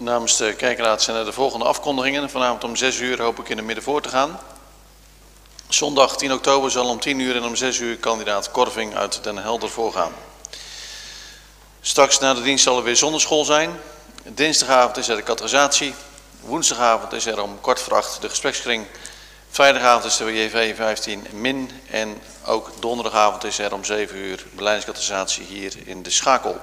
Namens de kerkraad zijn er de volgende afkondigingen. Vanavond om 6 uur hoop ik in de midden voor te gaan. Zondag 10 oktober zal om 10 uur en om 6 uur kandidaat Korving uit Den Helder voorgaan. Straks na de dienst zal er weer zonderschool zijn. Dinsdagavond is er de categorisatie. Woensdagavond is er om kwart voor acht de gesprekskring. Vrijdagavond is er JV 15 min. En ook donderdagavond is er om 7 uur beleidingscategorisatie hier in de schakel.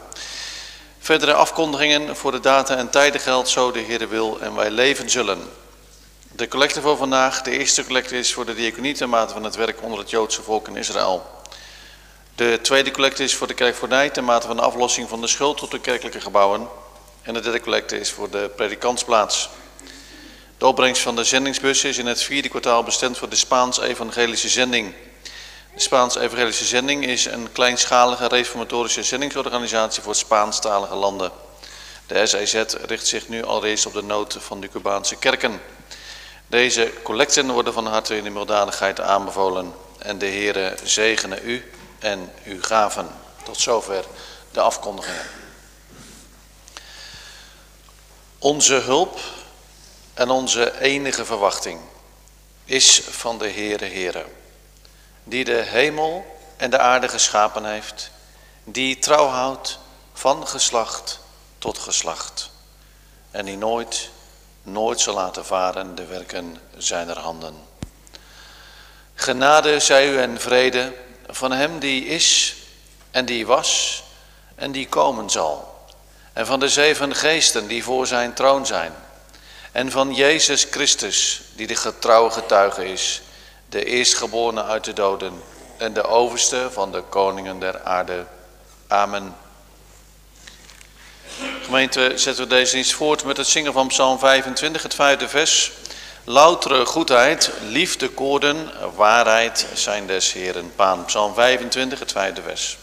Verdere afkondigingen voor de data en tijden geldt zo de Heer wil en wij leven zullen. De collecte voor vandaag, de eerste collecte is voor de diaconie ten mate van het werk onder het Joodse volk in Israël. De tweede collecte is voor de kerk voor Nij ten mate van de aflossing van de schuld tot de kerkelijke gebouwen. En de derde collecte is voor de predikantsplaats. De opbrengst van de zendingsbus is in het vierde kwartaal bestemd voor de Spaans-evangelische zending. De Spaans-evangelische zending is een kleinschalige reformatorische zendingsorganisatie voor Spaanstalige landen. De SEZ richt zich nu al reeds op de nood van de Cubaanse kerken. Deze collecten worden van harte in de milddadigheid aanbevolen. En de Heere zegene u en uw gaven. Tot zover de afkondigingen. Onze hulp en onze enige verwachting is van de Heere Heere, die de hemel en de aarde geschapen heeft, die trouw houdt van geslacht tot geslacht en die nooit, nooit zal laten varen de werken zijner handen. Genade zij u en vrede van hem die is en die was en die komen zal. En van de zeven geesten die voor zijn troon zijn. En van Jezus Christus die de getrouwe getuige is, de eerstgeborene uit de doden en de overste van de koningen der aarde. Amen. Gemeente, zetten we deze dienst voort met het zingen van Psalm 25, het vijfde vers. Loutere goedheid, liefde koorden, waarheid zijn des Heren paan. Psalm 25, het vijfde vers.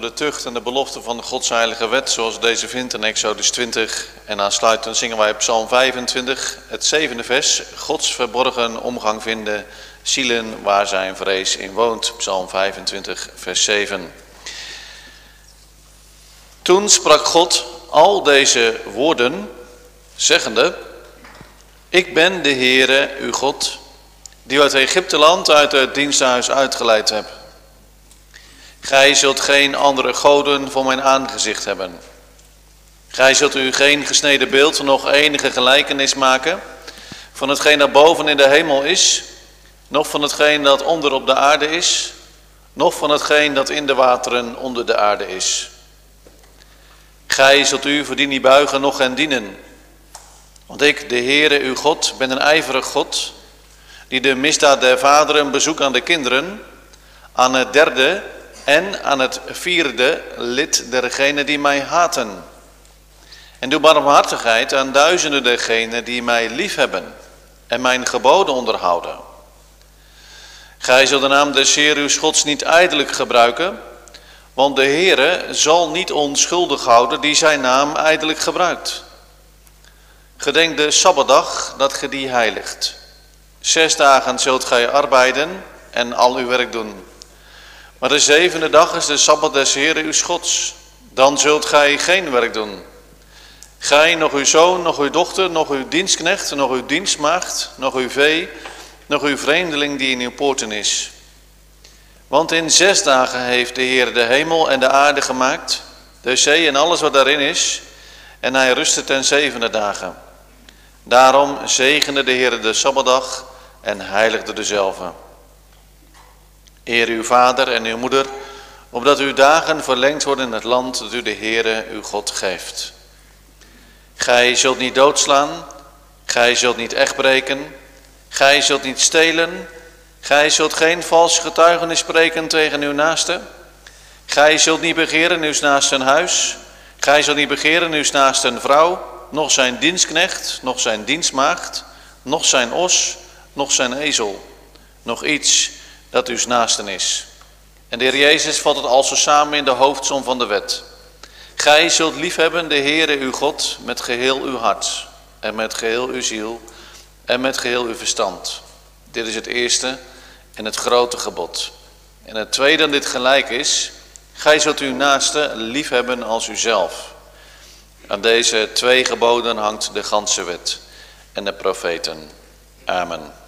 De tucht en de belofte van de Godsheilige wet, zoals deze vindt in Exodus 20. En aansluitend zingen wij Psalm 25, het zevende vers. Gods verborgen omgang vinden, zielen waar zijn vrees in woont. Psalm 25, vers 7. Toen sprak God al deze woorden, zeggende, Ik ben de Heere, uw God, die u uit Egypteland, uit het diensthuis uitgeleid hebt. Gij zult geen andere goden voor mijn aangezicht hebben. Gij zult u geen gesneden beeld, nog enige gelijkenis maken van hetgeen dat boven in de hemel is, nog van hetgeen dat onder op de aarde is, nog van hetgeen dat in de wateren onder de aarde is. Gij zult u voor die niet buigen, nog hen dienen. Want ik, de Heere uw God, ben een ijverig God, die de misdaad der vaderen bezoekt aan de kinderen, aan het derde en aan het vierde lid dergenen die mij haten. En doe barmhartigheid aan duizenden dergenen die mij liefhebben en mijn geboden onderhouden. Gij zult de naam des Heer uw Gods niet ijdelijk gebruiken, want de Heere zal niet onschuldig houden die zijn naam ijdelijk gebruikt. Gedenk de Sabbatdag dat ge die heiligt. Zes dagen zult gij arbeiden en al uw werk doen. Maar de zevende dag is de Sabbat des Heeren uw Gods. Dan zult gij geen werk doen. Gij, nog uw zoon, nog uw dochter, nog uw dienstknecht, nog uw dienstmaagd, nog uw vee, nog uw vreemdeling die in uw poorten is. Want in zes dagen heeft de Heer de hemel en de aarde gemaakt, de zee en alles wat daarin is, en hij rustte ten zevende dagen. Daarom zegende de Heer de Sabbatdag en heiligde dezelfde. Eer uw vader en uw moeder, opdat uw dagen verlengd worden in het land dat u de Heere uw God geeft. Gij zult niet doodslaan, gij zult niet echt breken, gij zult niet stelen, gij zult geen vals getuigenis spreken tegen uw naaste, gij zult niet begeren uw naaste huis, gij zult niet begeren uw naaste vrouw, nog zijn dienstknecht, nog zijn dienstmaagd, nog zijn os, nog zijn ezel, nog iets dat uw naasten is. En de Heer Jezus vat het al zo samen in de hoofdsom van de wet. Gij zult liefhebben de Heere uw God met geheel uw hart en met geheel uw ziel en met geheel uw verstand. Dit is het eerste en het grote gebod. En het tweede dat dit gelijk is, gij zult uw naaste liefhebben als uzelf. Aan deze twee geboden hangt de ganse wet en de profeten. Amen.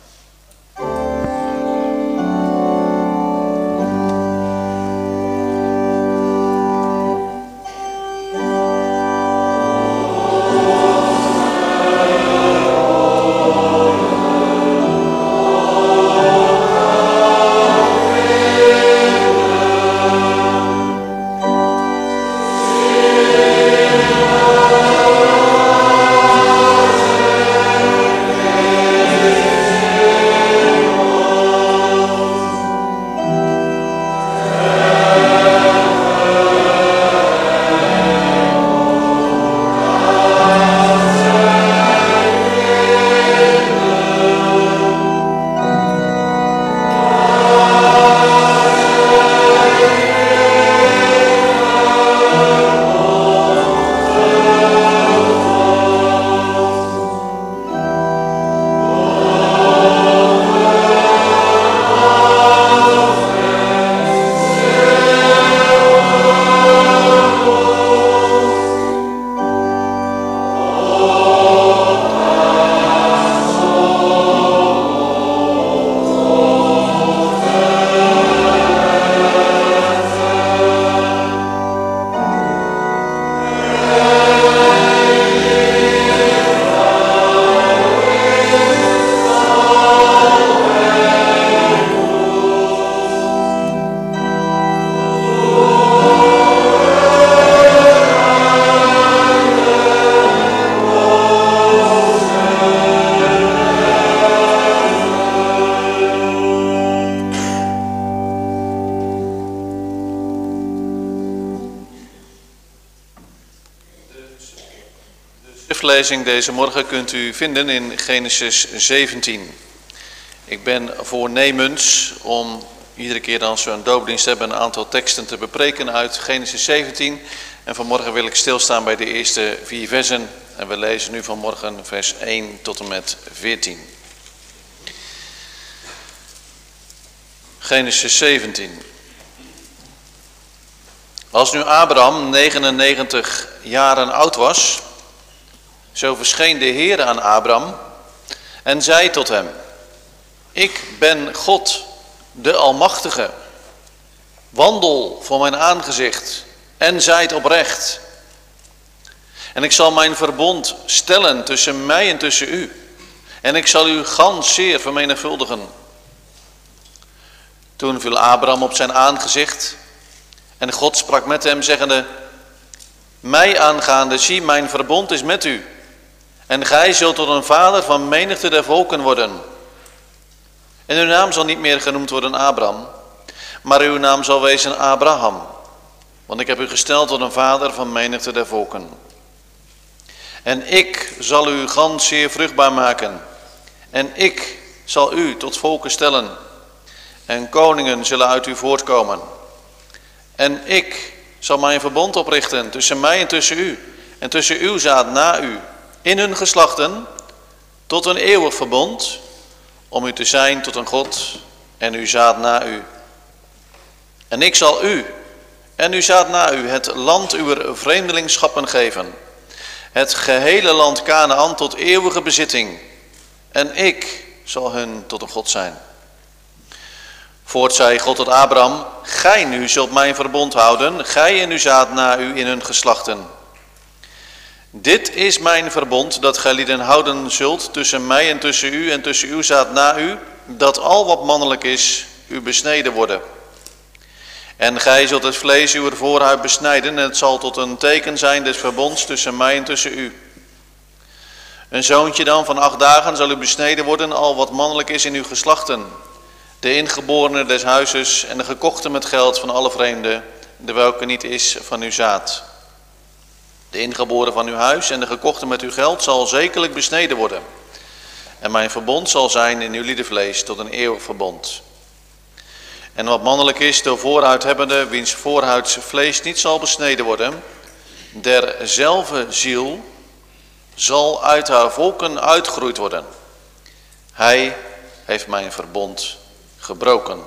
Deze morgen kunt u vinden in Genesis 17. Ik ben voornemens om iedere keer als we een doopdienst hebben een aantal teksten te bepreken uit Genesis 17. En vanmorgen wil ik stilstaan bij de eerste vier versen. En we lezen nu vanmorgen vers 1 tot en met 14. Genesis 17. Als nu Abraham 99 jaren oud was, zo verscheen de Heer aan Abraham en zei tot hem, ik ben God, de Almachtige, wandel voor mijn aangezicht en zijt oprecht. En ik zal mijn verbond stellen tussen mij en tussen u, en ik zal u gans zeer vermenigvuldigen. Toen viel Abraham op zijn aangezicht en God sprak met hem zeggende, mij aangaande, zie mijn verbond is met u. En gij zult tot een vader van menigte der volken worden. En uw naam zal niet meer genoemd worden Abraham, maar uw naam zal wezen Abraham. Want ik heb u gesteld tot een vader van menigte der volken. En ik zal u gans zeer vruchtbaar maken. En ik zal u tot volken stellen. En koningen zullen uit u voortkomen. En ik zal mijn verbond oprichten tussen mij en tussen u. En tussen uw zaad na u. In hun geslachten. Tot een eeuwig verbond. Om u te zijn tot een God. En uw zaad na u. En ik zal u en u zaad na u het land uw vreemdelingschappen geven. Het gehele land Canaan tot eeuwige bezitting. En ik zal hun tot een God zijn. Voort zei God tot Abraham, gij nu zult mijn verbond houden, gij en uw zaad na u in hun geslachten. Dit is mijn verbond dat gij lieden houden zult tussen mij en tussen u en tussen uw zaad na u, dat al wat mannelijk is, u besneden worden. En gij zult het vlees uw voorhuid besnijden en het zal tot een teken zijn des verbonds tussen mij en tussen u. Een zoontje dan van acht dagen zal u besneden worden, al wat mannelijk is in uw geslachten de ingeborene des huizes en de gekochte met geld van alle vreemden, de welke niet is van uw zaad. De ingeboren van uw huis en de gekochte met uw geld zal zekerlijk besneden worden. En mijn verbond zal zijn in uw liedenvlees tot een eeuwig verbond. En wat mannelijk is, de vooruithebbende, wiens voorhuidsvlees niet zal besneden worden, derzelfde ziel zal uit haar volken uitgeroeid worden. Hij heeft mijn verbond gebroken.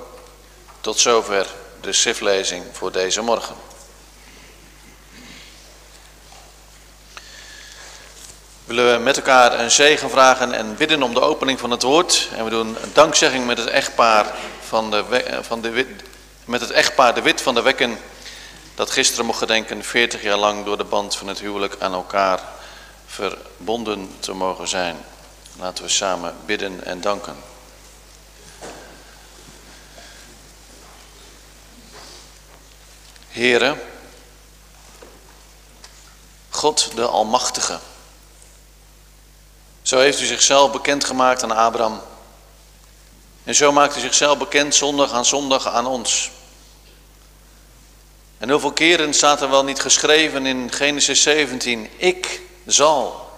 Tot zover de schriftlezing voor deze morgen. Willen we met elkaar een zegen vragen en bidden om de opening van het woord. En we doen een dankzegging met het echtpaar van de, van de, met het echtpaar de Wit van de Wekken. Dat gisteren mocht gedenken 40 jaar lang door de band van het huwelijk aan elkaar verbonden te mogen zijn. Laten we samen bidden en danken. Heere, God de Almachtige. Zo heeft u zichzelf bekendgemaakt aan Abraham. En zo maakt u zichzelf bekend zondag aan zondag aan ons. En hoeveel keren staat er wel niet geschreven in Genesis 17, ik zal,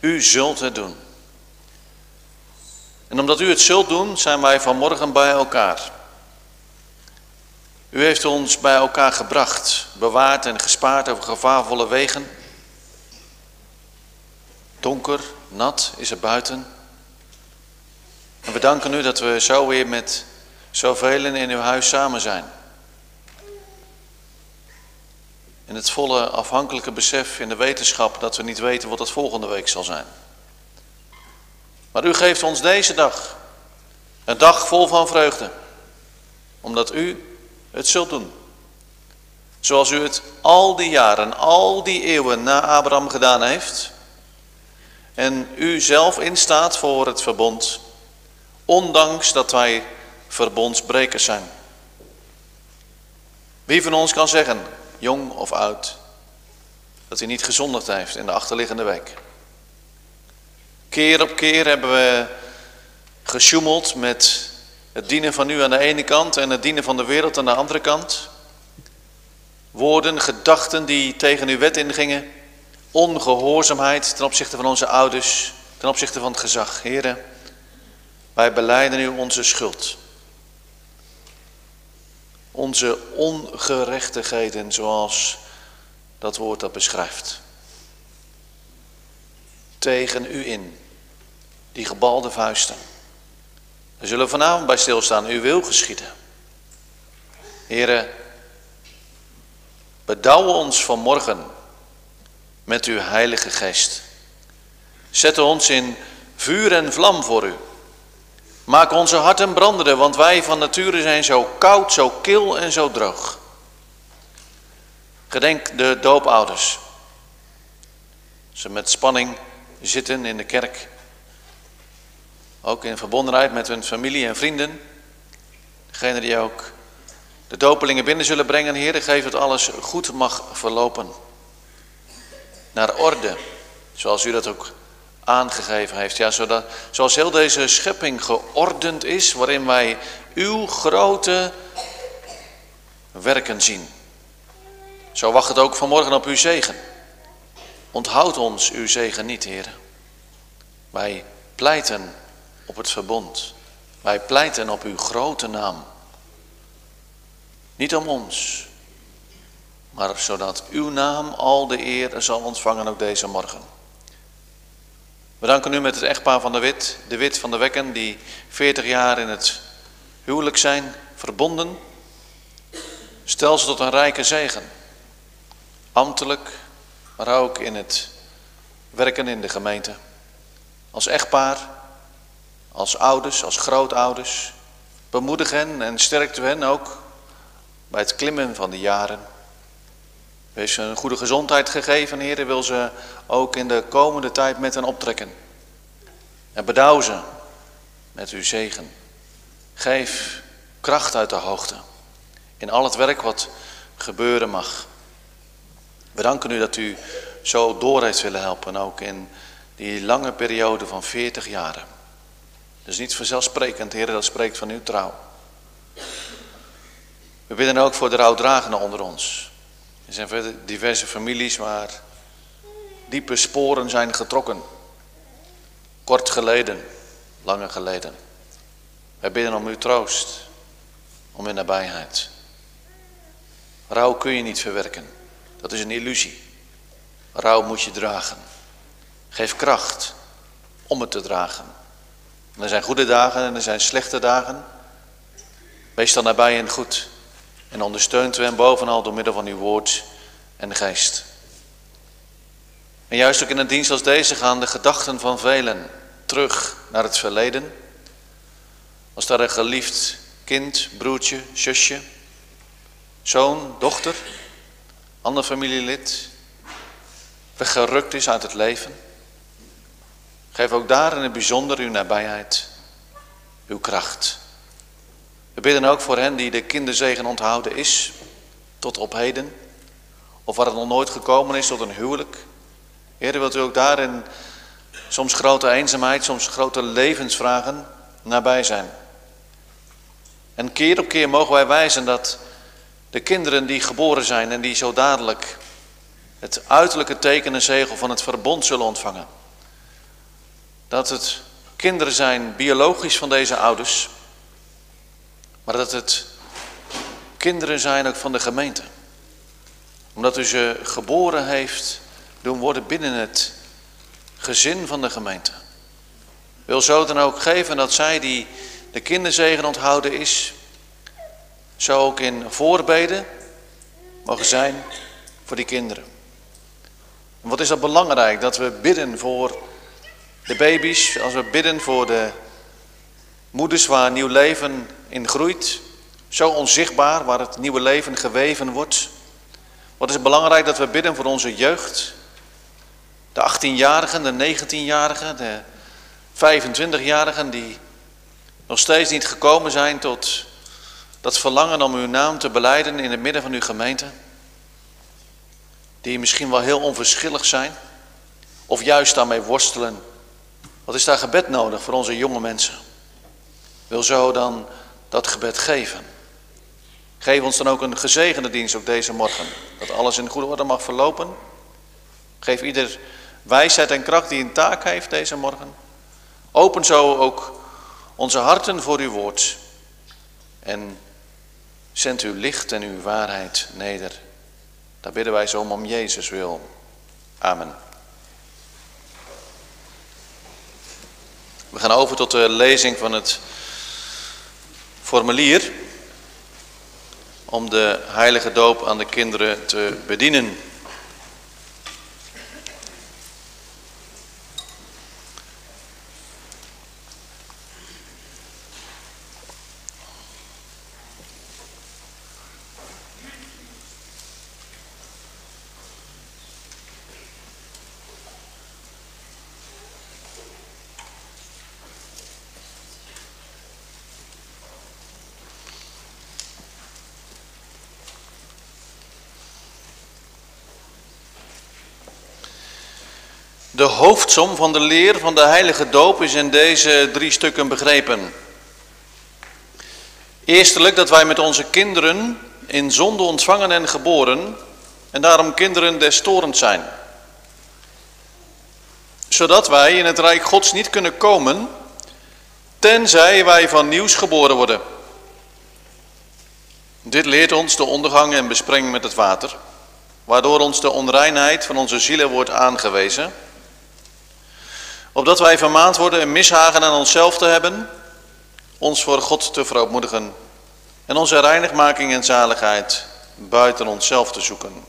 u zult het doen. En omdat u het zult doen, zijn wij vanmorgen bij elkaar. U heeft ons bij elkaar gebracht, bewaard en gespaard over gevaarvolle wegen. Donker, nat is er buiten. En we danken u dat we zo weer met zoveel in uw huis samen zijn. In het volle afhankelijke besef in de wetenschap dat we niet weten wat het volgende week zal zijn. Maar u geeft ons deze dag een dag vol van vreugde. Omdat u het zult doen. Zoals u het al die jaren, al die eeuwen na Abraham gedaan heeft. En u zelf instaat voor het verbond, ondanks dat wij verbondsbrekers zijn. Wie van ons kan zeggen, jong of oud, dat hij niet gezondigd heeft in de achterliggende week? Keer op keer hebben we gesjoemeld met het dienen van u aan de ene kant en het dienen van de wereld aan de andere kant. Woorden, gedachten die tegen uw wet ingingen. Ongehoorzaamheid ten opzichte van onze ouders, ten opzichte van het gezag. Heren, wij beleiden u onze schuld. onze ongerechtigheden zoals dat woord dat beschrijft. Tegen u in, die gebalde vuisten. We zullen vanavond bij stilstaan, u wil geschieden. Heren, bedouwen ons vanmorgen met uw heilige geest. Zet ons in vuur en vlam voor u. Maak onze harten branden, want wij van nature zijn zo koud, zo kil en zo droog. Gedenk de doopouders. Ze met spanning zitten in de kerk. Ook in verbondenheid met hun familie en vrienden. Degene die ook de dopelingen binnen zullen brengen, Heer, geef het alles goed mag verlopen. Naar orde, zoals u dat ook aangegeven heeft. Ja, zodat, zoals heel deze schepping geordend is, waarin wij uw grote werken zien. Zo wacht het ook vanmorgen op uw zegen. Onthoud ons uw zegen niet, Heer. Wij pleiten op het verbond. Wij pleiten op uw grote naam. Niet om ons, maar zodat uw naam al de eer zal ontvangen ook deze morgen. We danken u met het echtpaar van de Wit, de Wit van de Wekken, die 40 jaar in het huwelijk zijn verbonden. Stel ze tot een rijke zegen. Ambtelijk, maar ook in het werken in de gemeente. Als echtpaar, als ouders, als grootouders. Bemoedig hen en sterkte hen ook bij het klimmen van de jaren. Wees een goede gezondheid gegeven, Heer, wil ze ook in de komende tijd met hen optrekken. En bedouw ze met uw zegen. Geef kracht uit de hoogte in al het werk wat gebeuren mag. We danken u dat u zo door heeft willen helpen, ook in die lange periode van 40 jaren. Is niet vanzelfsprekend, Heer, dat spreekt van uw trouw. We bidden ook voor de rouwdragenden onder ons. Er zijn verder diverse families waar diepe sporen zijn getrokken. Kort geleden, lange geleden. Wij bidden om uw troost, om uw nabijheid. Rouw kun je niet verwerken. Dat is een illusie. Rouw moet je dragen. Geef kracht om het te dragen. er zijn goede dagen en er zijn slechte dagen. Wees dan nabij en goed. En ondersteunt u hem bovenal door middel van uw woord en geest. En juist ook in een dienst als deze gaan de gedachten van velen terug naar het verleden. Als daar een geliefd kind, broertje, zusje, zoon, dochter, ander familielid weggerukt is uit het leven. Geef ook daar in het bijzonder uw nabijheid, uw kracht. We bidden ook voor hen die de kinderzegen onthouden is, tot op heden. Of waar het nog nooit gekomen is tot een huwelijk. Heer, wilt u ook daarin soms grote eenzaamheid, soms grote levensvragen nabij zijn. En keer op keer mogen wij wijzen dat de kinderen die geboren zijn en die zo dadelijk het uiterlijke teken en zegel van het verbond zullen ontvangen. Dat het kinderen zijn biologisch van deze ouders, maar dat het kinderen zijn ook van de gemeente. Omdat u ze geboren heeft doen worden binnen het gezin van de gemeente. Wil zo dan ook geven dat zij die de kinderzegen onthouden is, zo ook in voorbeden mogen zijn voor die kinderen. En wat is dat belangrijk dat we bidden voor de baby's, als we bidden voor de moeders waar nieuw leven in groeit, zo onzichtbaar waar het nieuwe leven geweven wordt. Wat is het belangrijk dat we bidden voor onze jeugd, de 18-jarigen, de 19-jarigen, de 25-jarigen die nog steeds niet gekomen zijn tot dat verlangen om uw naam te beleiden in het midden van uw gemeente. Die misschien wel heel onverschillig zijn of juist daarmee worstelen. Wat is daar gebed nodig voor onze jonge mensen? Wil zo dan dat gebed geven. Geef ons dan ook een gezegende dienst op deze morgen. Dat alles in goede orde mag verlopen. Geef ieder wijsheid en kracht die een taak heeft deze morgen. Open zo ook onze harten voor uw woord. En Zend uw licht en uw waarheid neder. Daar bidden wij zo om Jezus wil. Amen. We gaan over tot de lezing van het formulier om de heilige doop aan de kinderen te bedienen. De hoofdsom van de leer van de heilige doop is in deze drie stukken begrepen. Eerstelijk dat wij met onze kinderen in zonde ontvangen en geboren en daarom kinderen des torens zijn. Zodat wij in het rijk gods niet kunnen komen tenzij wij van nieuws geboren worden. Dit leert ons de ondergang en besprenging met het water, waardoor ons de onreinheid van onze zielen wordt aangewezen opdat wij vermaand worden een mishagen aan onszelf te hebben, ons voor God te verootmoedigen en onze reinigmaking en zaligheid buiten onszelf te zoeken.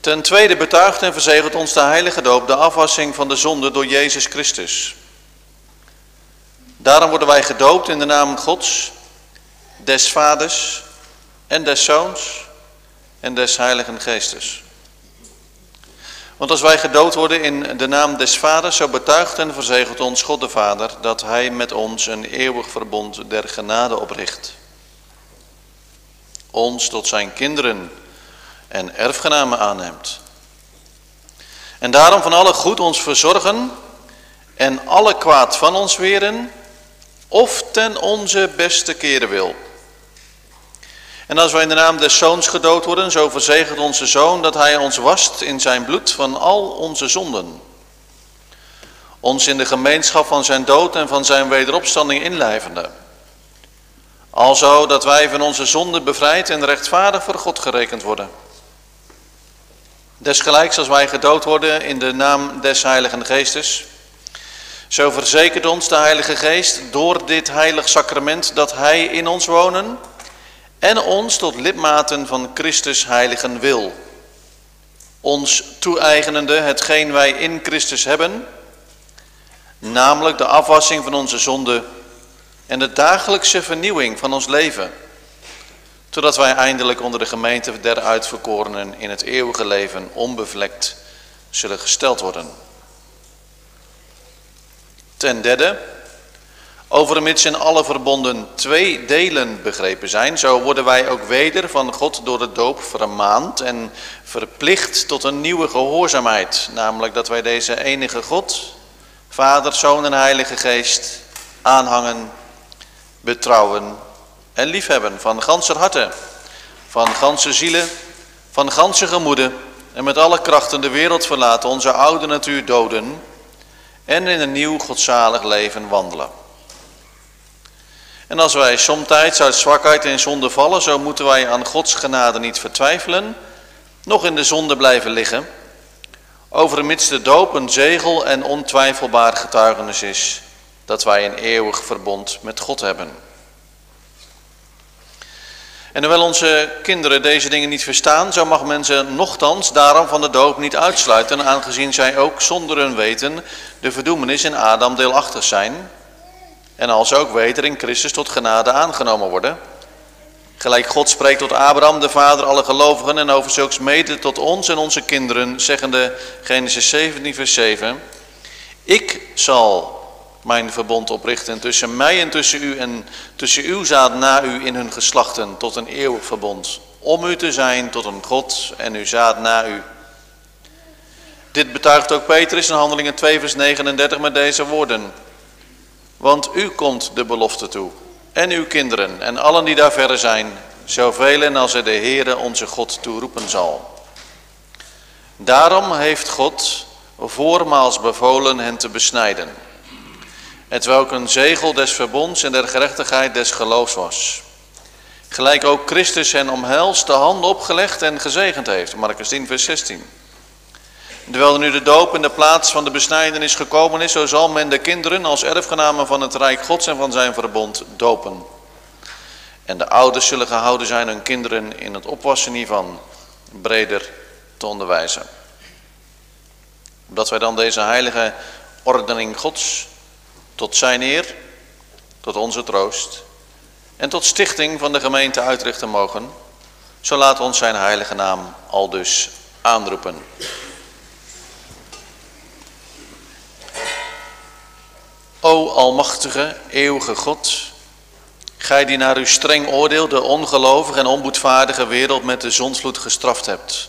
Ten tweede betuigt en verzegelt ons de heilige doop de afwassing van de zonde door Jezus Christus. Daarom worden wij gedoopt in de naam Gods, des Vaders en des Zoons en des Heiligen Geestes. Want als wij gedood worden in de naam des Vaders, zo betuigt en verzegelt ons God de Vader dat Hij met ons een eeuwig verbond der genade opricht. Ons tot zijn kinderen en erfgenamen aanneemt. En daarom van alle goed ons verzorgen en alle kwaad van ons weren, of ten onze beste keren wil. En als wij in de naam des Zoons gedood worden, zo verzegelt onze Zoon dat Hij ons wast in zijn bloed van al onze zonden. Ons in de gemeenschap van zijn dood en van zijn wederopstanding inlijvende. Alzo dat wij van onze zonden bevrijd en rechtvaardig voor God gerekend worden. Desgelijks als wij gedood worden in de naam des Heiligen Geestes, zo verzekert ons de Heilige Geest door dit heilig sacrament dat Hij in ons wonen en ons tot lidmaten van Christus heiligen wil. Ons toe-eigenende hetgeen wij in Christus hebben, namelijk de afwassing van onze zonde en de dagelijkse vernieuwing van ons leven, totdat wij eindelijk onder de gemeente der uitverkorenen in het eeuwige leven onbevlekt zullen gesteld worden. Ten derde, Overmits in alle verbonden twee delen begrepen zijn, zo worden wij ook weder van God door de doop vermaand en verplicht tot een nieuwe gehoorzaamheid. Namelijk dat wij deze enige God, Vader, Zoon en Heilige Geest aanhangen, betrouwen en liefhebben van ganser harte, van ganse zielen, van ganse gemoeden en met alle krachten de wereld verlaten, onze oude natuur doden en in een nieuw godzalig leven wandelen. En als wij somtijds uit zwakheid in zonde vallen, zo moeten wij aan Gods genade niet vertwijfelen, nog in de zonde blijven liggen, overmits de doop een zegel en ontwijfelbaar getuigenis is dat wij een eeuwig verbond met God hebben. En hoewel onze kinderen deze dingen niet verstaan, zo mag men ze nochtans daarom van de doop niet uitsluiten, aangezien zij ook zonder hun weten de verdoemenis in Adam deelachtig zijn, en als ook weder in Christus tot genade aangenomen worden. Gelijk God spreekt tot Abraham, de vader alle gelovigen, en over zulks mede tot ons en onze kinderen, zeggende Genesis 17, vers 7. Ik zal mijn verbond oprichten tussen mij en tussen u en tussen uw zaad na u in hun geslachten tot een eeuwig verbond. Om u te zijn tot een God en uw zaad na u. Dit betuigt ook Petrus in handelingen 2 vers 39 met deze woorden. Want u komt de belofte toe. En uw kinderen en allen die daar verre zijn. Zoveel als er de Heere onze God toeroepen zal. Daarom heeft God voormaals bevolen hen te besnijden. Het welk een zegel des verbonds en der gerechtigheid des geloofs was. Gelijk ook Christus hen omhelst, de handen opgelegd en gezegend heeft. Marcus 10, vers 16. Terwijl er nu de doop in de plaats van de besnijdenis gekomen is, zo zal men de kinderen als erfgenamen van het Rijk Gods en van zijn verbond dopen. En de ouders zullen gehouden zijn hun kinderen in het opwassen hiervan breder te onderwijzen. Opdat wij dan deze heilige ordening Gods tot zijn eer, tot onze troost en tot stichting van de gemeente uitrichten mogen, zo laat ons zijn heilige naam al dus aanroepen. O almachtige, eeuwige God, gij die naar uw streng oordeel de ongelovige en onboedvaardige wereld met de zonsvloed gestraft hebt.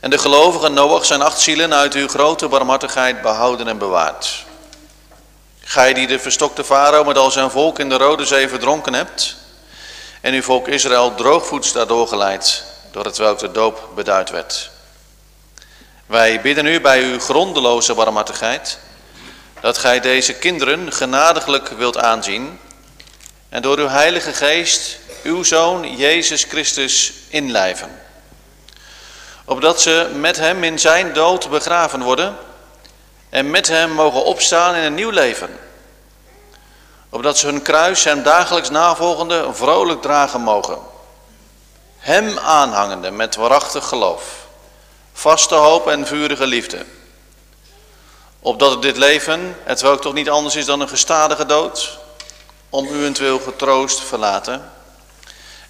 En de gelovige Noach zijn acht zielen uit uw grote barmhartigheid behouden en bewaard. Gij die de verstokte farao met al zijn volk in de Rode Zee verdronken hebt. En uw volk Israël droogvoets daardoor geleid, door het welk de doop beduid werd. Wij bidden u bij uw grondeloze barmhartigheid, dat gij deze kinderen genadiglijk wilt aanzien en door uw heilige geest uw Zoon Jezus Christus inlijven. Opdat ze met hem in zijn dood begraven worden en met hem mogen opstaan in een nieuw leven. Opdat ze hun kruis hem dagelijks navolgende vrolijk dragen mogen. Hem aanhangende met waarachtig geloof, vaste hoop en vurige liefde. Opdat het dit leven, het welk toch niet anders is dan een gestadige dood, om uwentwil getroost verlaten.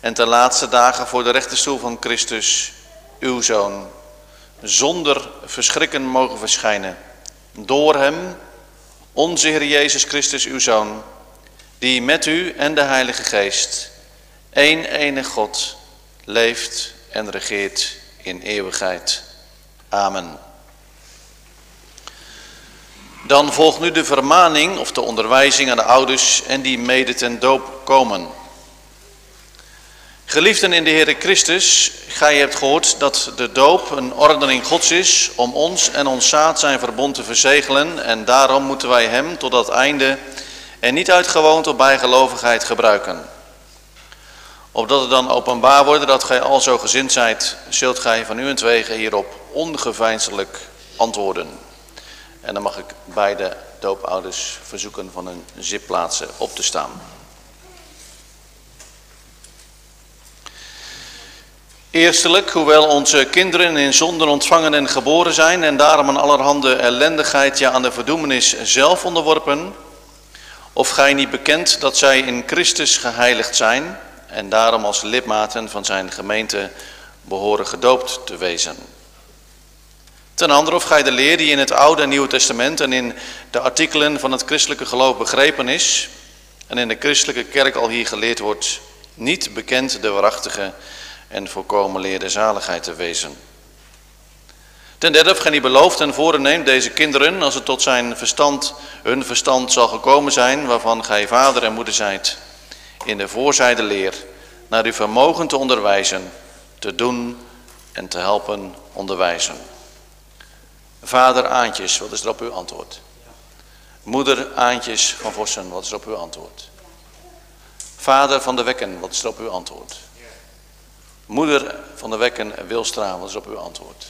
En ten laatste dagen voor de rechterstoel van Christus, uw Zoon, zonder verschrikken mogen verschijnen door hem, onze Heer Jezus Christus, uw Zoon, die met u en de Heilige Geest, één enige God, leeft en regeert in eeuwigheid. Amen. Dan volgt nu de vermaning of de onderwijzing aan de ouders en die mede ten doop komen. Geliefden in de Heer Christus, gij hebt gehoord dat de doop een ordening Gods is om ons en ons zaad zijn verbond te verzegelen en daarom moeten wij hem tot dat einde en niet uit gewoonte bijgelovigheid gebruiken. Opdat het dan openbaar wordt dat gij al zo gezind zijt, zult gij van u hierop ongeveinselijk antwoorden. En dan mag ik beide doopouders verzoeken van hun zitplaatsen op te staan. Eerstelijk, hoewel onze kinderen in zonden ontvangen en geboren zijn en daarom aan allerhande ellendigheid, ja aan de verdoemenis zelf onderworpen, of gij niet bekend dat zij in Christus geheiligd zijn en daarom als lidmaten van zijn gemeente behoren gedoopt te wezen. Ten andere of gij de leer die in het Oude en Nieuwe Testament en in de artikelen van het christelijke geloof begrepen is en in de christelijke kerk al hier geleerd wordt, niet bekend de waarachtige en volkomen leerde zaligheid te wezen. Ten derde, of gij niet belooft en voren deze kinderen, als het tot zijn verstand, hun verstand zal gekomen zijn, waarvan gij vader en moeder zijt, in de voorzijde leer, naar uw vermogen te onderwijzen, te doen en te helpen onderwijzen. Vader Aantjes, wat is er op uw antwoord? Moeder Aantjes van Vossen, wat is er op uw antwoord? Vader van de Wekken, wat is er op uw antwoord? Moeder van de Wekken en Wilstra, wat is op uw antwoord?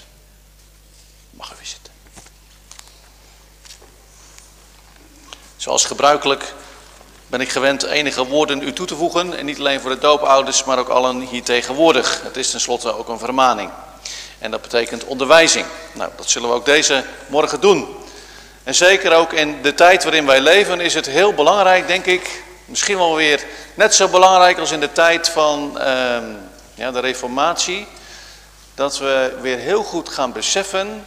Mag u zitten. Zoals gebruikelijk ben ik gewend enige woorden u toe te voegen. En niet alleen voor de doopouders, maar ook allen hier tegenwoordig. Het is tenslotte ook een vermaning. En dat betekent onderwijzing. Nou, dat zullen we ook deze morgen doen. En zeker ook in de tijd waarin wij leven is het heel belangrijk, denk ik. Misschien wel weer net zo belangrijk als in de tijd van... Uh, ja, de reformatie, dat we weer heel goed gaan beseffen,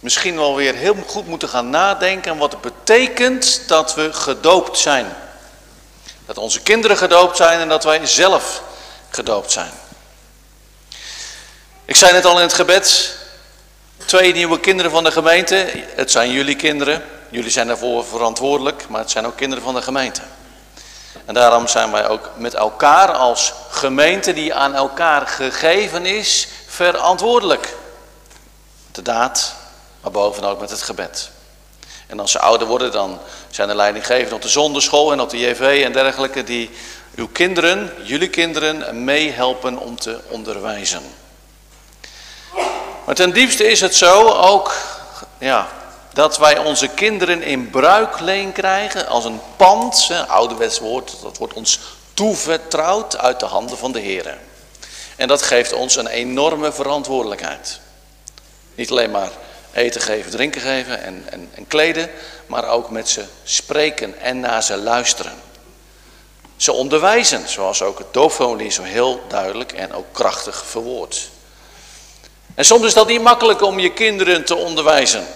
misschien wel weer heel goed moeten gaan nadenken wat het betekent dat we gedoopt zijn. Dat onze kinderen gedoopt zijn en dat wij zelf gedoopt zijn. Ik zei net al in het gebed, twee nieuwe kinderen van de gemeente, het zijn jullie kinderen, jullie zijn daarvoor verantwoordelijk, maar het zijn ook kinderen van de gemeente. En daarom zijn wij ook met elkaar als gemeente die aan elkaar gegeven is, verantwoordelijk. De daad, maar bovenal ook met het gebed. En als ze ouder worden, dan zijn de leidinggevenden op de zonderschool en op de JV en dergelijke, die uw kinderen, jullie kinderen, meehelpen om te onderwijzen. Maar ten diepste is het zo ook ja, dat wij onze kinderen in bruikleen krijgen als een pand, een ouderwets woord, dat wordt ons toevertrouwd uit de handen van de Heer. En dat geeft ons een enorme verantwoordelijkheid. Niet alleen maar eten geven, drinken geven en, en, en kleden, maar ook met ze spreken en naar ze luisteren. Ze onderwijzen, zoals ook het doofformulier zo heel duidelijk en ook krachtig verwoordt. En soms is dat niet makkelijk om je kinderen te onderwijzen.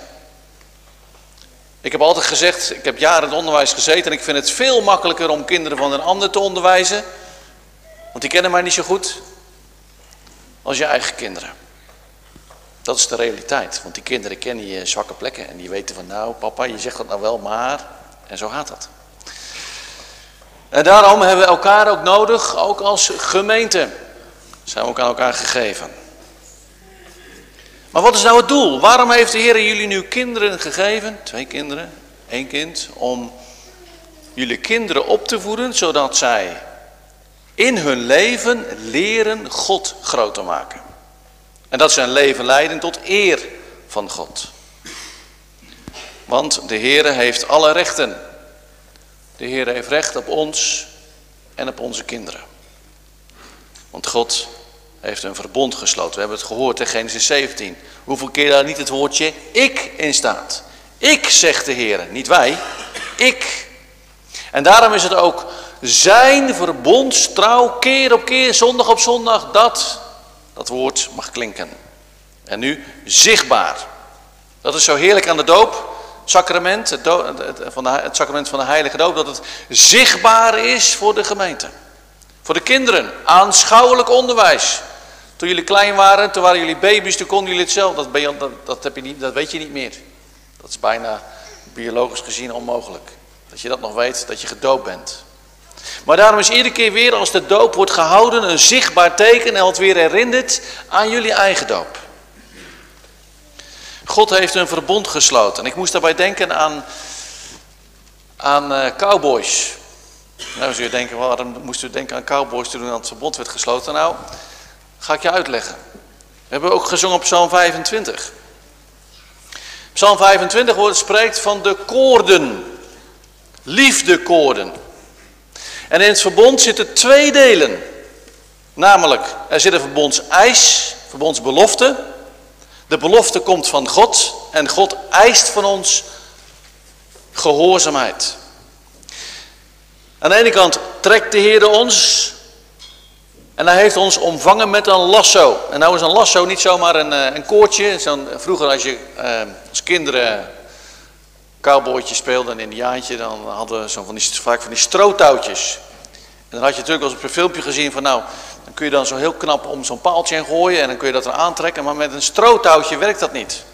Ik heb altijd gezegd, ik heb jaren in het onderwijs gezeten en ik vind het veel makkelijker om kinderen van een ander te onderwijzen. Want die kennen mij niet zo goed als je eigen kinderen. Dat is de realiteit, want die kinderen kennen je zwakke plekken en die weten van nou papa, je zegt dat nou wel, maar en zo gaat dat. En daarom hebben we elkaar ook nodig, ook als gemeente. Zijn we ook aan elkaar gegeven. Maar wat is nou het doel? Waarom heeft de Heer jullie nu kinderen gegeven? Twee kinderen, één kind. Om jullie kinderen op te voeden, zodat zij in hun leven leren God groot te maken. En dat ze een leven leiden tot eer van God. Want de Heer heeft alle rechten. De Heer heeft recht op ons en op onze kinderen. Want God heeft een verbond gesloten. We hebben het gehoord in Genesis 17. Hoeveel keer daar niet het woordje ik in staat. Ik, zegt de Heer, niet wij. Ik. En daarom is het ook zijn verbondstrouw keer op keer, zondag op zondag, dat dat woord mag klinken. En nu zichtbaar. Dat is zo heerlijk aan de doop. Sacrament, het, van de, het sacrament van de heilige doop, dat het zichtbaar is voor de gemeente. Voor de kinderen, aanschouwelijk onderwijs. Toen jullie klein waren, toen waren jullie baby's, toen konden jullie het zelf. Dat, dat, dat, heb je niet, dat weet je niet meer. Dat is bijna biologisch gezien onmogelijk. Dat je dat nog weet, dat je gedoopt bent. Maar daarom is iedere keer weer als de doop wordt gehouden een zichtbaar teken en het weer herinnert aan jullie eigen doop. God heeft een verbond gesloten. Ik moest daarbij denken aan, aan uh, cowboys. Nou, zul je denken, waarom moest u denken aan cowboys toen het verbond werd gesloten? Nou, ga ik je uitleggen. We hebben ook gezongen op Psalm 25. Psalm 25 wordt, spreekt van de koorden. Liefdekoorden. En in het verbond zitten twee delen. Namelijk, er zit een verbondseis, verbondsbelofte. De belofte komt van God en God eist van ons gehoorzaamheid. Aan de ene kant trekt de Heer ons en hij heeft ons omvangen met een lasso. En nou is een lasso niet zomaar een, eh, een koordje. Zo'n, vroeger als je eh, als kinderen cowboytje speelde, een indiaantje, dan hadden zo van vaak van die strootouwtjes. En dan had je natuurlijk eens op een filmpje gezien van nou, dan kun je dan zo heel knap om zo'n paaltje heen gooien en dan kun je dat er aantrekken, maar met een strootouwtje werkt dat niet.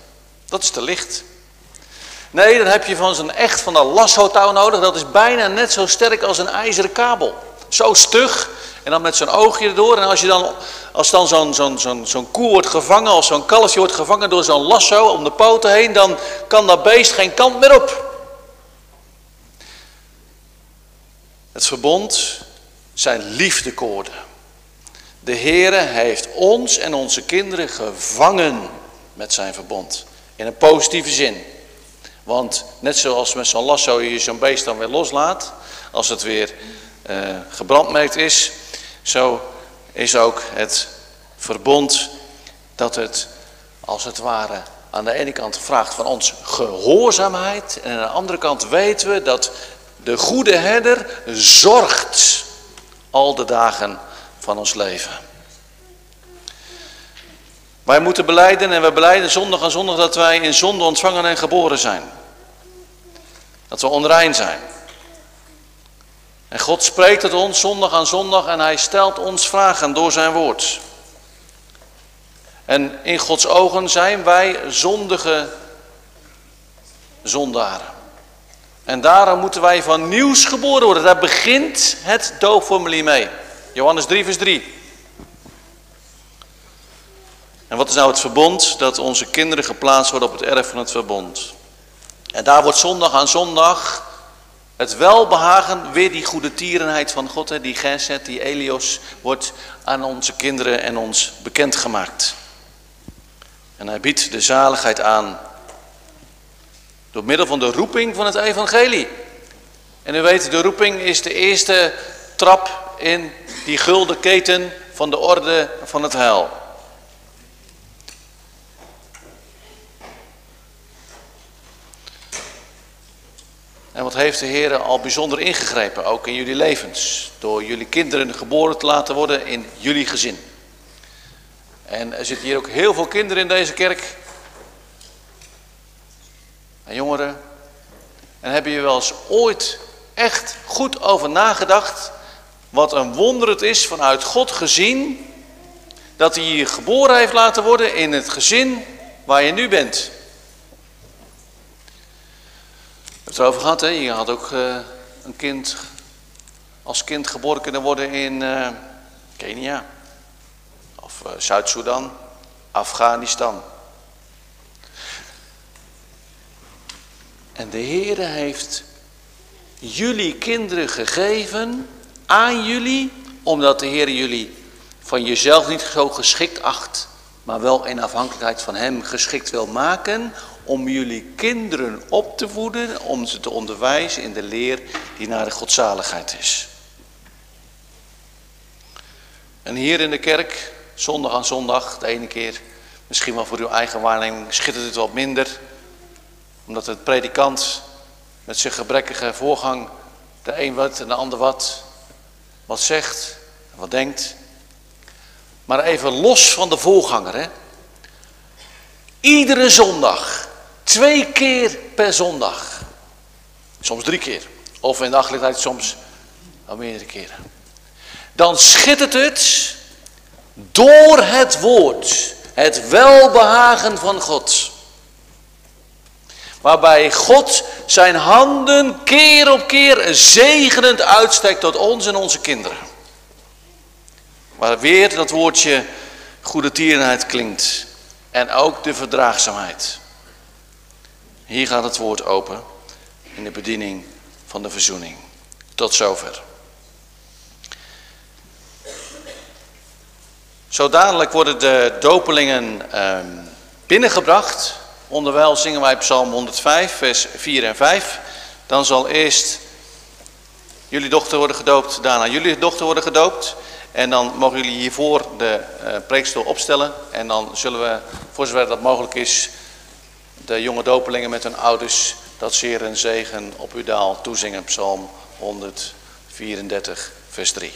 Dat is te licht. Nee, dan heb je van zo'n echt van een lasso-touw nodig, dat is bijna net zo sterk als een ijzeren kabel. Zo stug en dan met zo'n oogje erdoor. En als, je dan, als dan zo'n zo'n zo'n zo'n koe wordt gevangen, als zo'n kalfje wordt gevangen door zo'n lasso om de poten heen, dan kan dat beest geen kant meer op. Het verbond zijn liefdekoorden. De Heere heeft ons en onze kinderen gevangen met zijn verbond. In een positieve zin. Want net zoals met zo'n lasso je zo'n beest dan weer loslaat, als het weer uh, gebrandmerkt is, zo is ook het verbond dat het als het ware aan de ene kant vraagt van ons gehoorzaamheid en aan de andere kant weten we dat de goede herder zorgt al de dagen van ons leven. Wij moeten beleiden en we beleiden zondag aan zondag dat wij in zonde ontvangen en geboren zijn. Dat we onrein zijn. En God spreekt het ons zondag aan zondag en hij stelt ons vragen door zijn woord. En in Gods ogen zijn wij zondige zondaren. En daarom moeten wij van nieuws geboren worden. Daar begint het doopformulier mee. Johannes 3 vers 3. En wat is nou het verbond? Dat onze kinderen geplaatst worden op het erf van het verbond. En daar wordt zondag aan zondag Het welbehagen, weer die goede tierenheid van God, hè, die Geset, die Elios, wordt aan onze kinderen en ons bekendgemaakt. En hij biedt de zaligheid aan door middel van de roeping van het evangelie. En u weet, de roeping is de eerste trap in die gulden keten van de orde van het heil. En wat heeft de Heer al bijzonder ingegrepen, ook in jullie levens. Door jullie kinderen geboren te laten worden in jullie gezin. En er zitten hier ook heel veel kinderen in deze kerk. En jongeren. En hebben je wel eens ooit echt goed over nagedacht. Wat een wonder het is vanuit God gezien. Dat hij je geboren heeft laten worden in het gezin waar je nu bent. We hebben het erover gehad, hè? je had ook uh, een kind als kind geboren kunnen worden in uh, Kenia. Of uh, Zuid-Soedan, Afghanistan. En de Heere heeft jullie kinderen gegeven aan jullie, omdat de Heer jullie van jezelf niet zo geschikt acht, maar wel in afhankelijkheid van Hem geschikt wil maken om jullie kinderen op te voeden, om ze te onderwijzen in de leer die naar de godzaligheid is. En hier in de kerk, zondag aan zondag, de ene keer misschien wel voor uw eigen waarneming schittert het wat minder, omdat het predikant met zijn gebrekkige voorgang de een wat en de ander wat, wat zegt, wat denkt. Maar even los van de voorganger, hè. Iedere zondag Twee keer per zondag. Soms drie keer. Of in de soms al meerdere keren. Dan schittert het door het woord. Het welbehagen van God. Waarbij God zijn handen keer op keer zegenend uitstekt tot ons en onze kinderen. Waar weer dat woordje goede tierenheid klinkt. En ook de verdraagzaamheid. Hier gaat het woord open in de bediening van de verzoening. Tot zover. Zo dadelijk worden de dopelingen eh, binnengebracht. Onderwijl zingen wij Psalm 105, vers 4 en 5. Dan zal eerst jullie dochter worden gedoopt, daarna jullie dochter worden gedoopt. En dan mogen jullie hiervoor de uh, preekstoel opstellen. En dan zullen we, voor zover dat mogelijk is, de jonge dopelingen met hun ouders dat zeer een zegen op uw daal toezingen. Psalm 134, vers 3.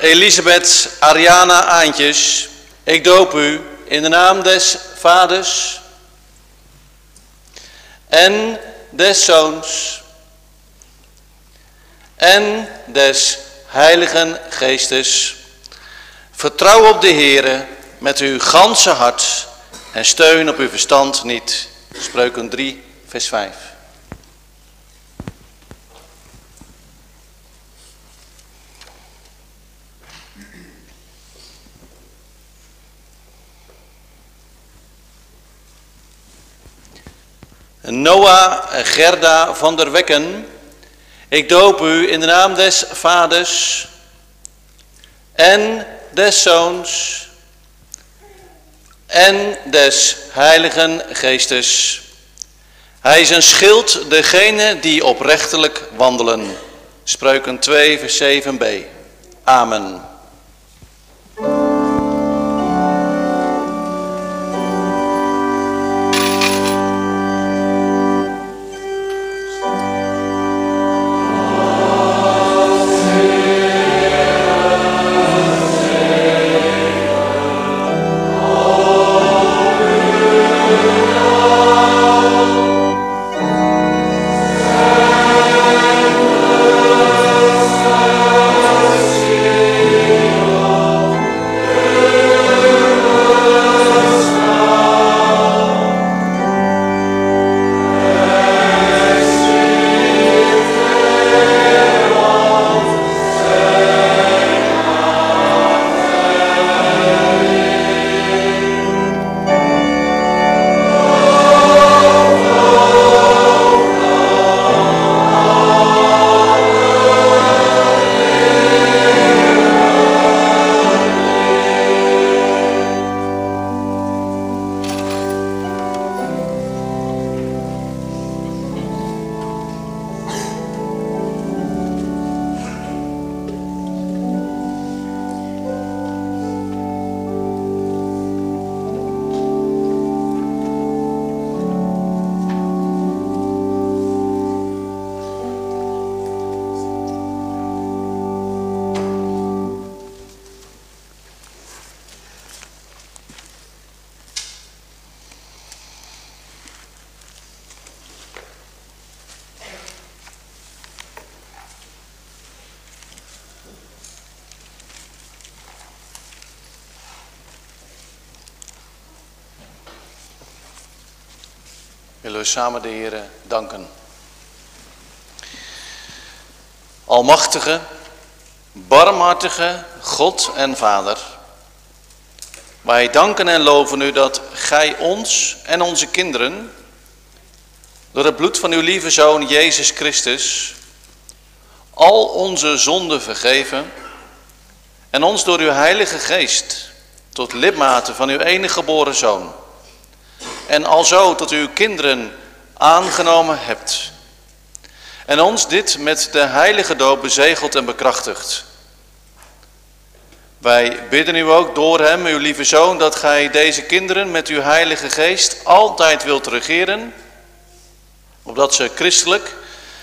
Elisabeth, Ariana Aantjes, ik doop u in de naam des Vaders en des Zoons en des Heiligen Geestes. Vertrouw op de Heere met uw ganse hart en steun op uw verstand niet. Spreuken 3, vers 5. Noah Gerda van der Wekken, ik doop u in de naam des Vaders en des Zoons en des Heiligen Geestes. Hij is een schild degene die oprechtelijk wandelen. Spreuken 2 vers 7b. Amen. Almachtige, barmhartige God en Vader, wij danken en loven u dat gij ons en onze kinderen door het bloed van uw lieve Zoon Jezus Christus al onze zonden vergeven en ons door uw Heilige Geest tot lidmaten van uw enige geboren Zoon en alzo tot uw kinderen aangenomen hebt. En ons dit met de heilige doop bezegeld en bekrachtigd. Wij bidden u ook door hem, uw lieve zoon, dat gij deze kinderen met uw heilige geest altijd wilt regeren, opdat ze christelijk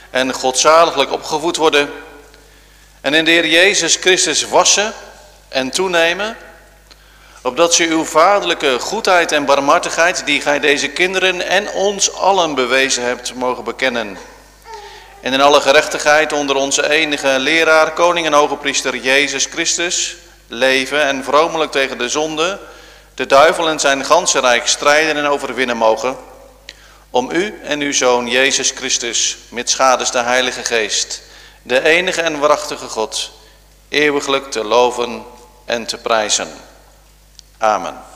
en godzaliglijk opgevoed worden en in de Heer Jezus Christus wassen en toenemen opdat ze uw vaderlijke goedheid en barmhartigheid, die gij deze kinderen en ons allen bewezen hebt, mogen bekennen. En in alle gerechtigheid onder onze enige leraar, koning en hoge priester Jezus Christus, leven en vromelijk tegen de zonde, de duivel en zijn ganse rijk strijden en overwinnen mogen, om u en uw Zoon Jezus Christus, met schades de Heilige Geest, de enige en waarachtige God, eeuwiglijk te loven en te prijzen. Amen.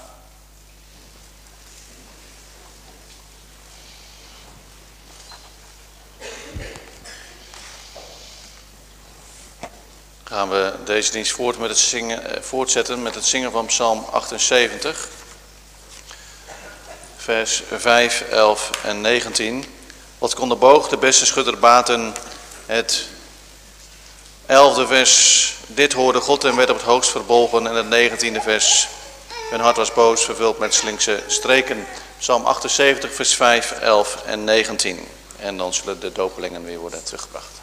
Gaan we deze dienst voort met het zingen, eh, voortzetten met het zingen van Psalm 78, vers 5, 11 en 19. Wat kon de boog de beste schudder baten? Het elfde vers, dit hoorde God en werd op het hoogst verbolgen. En het negentiende vers, hun hart was boos, vervuld met slinkse streken. Psalm 78, vers 5, 11 en 19. En dan zullen de dopelingen weer worden teruggebracht.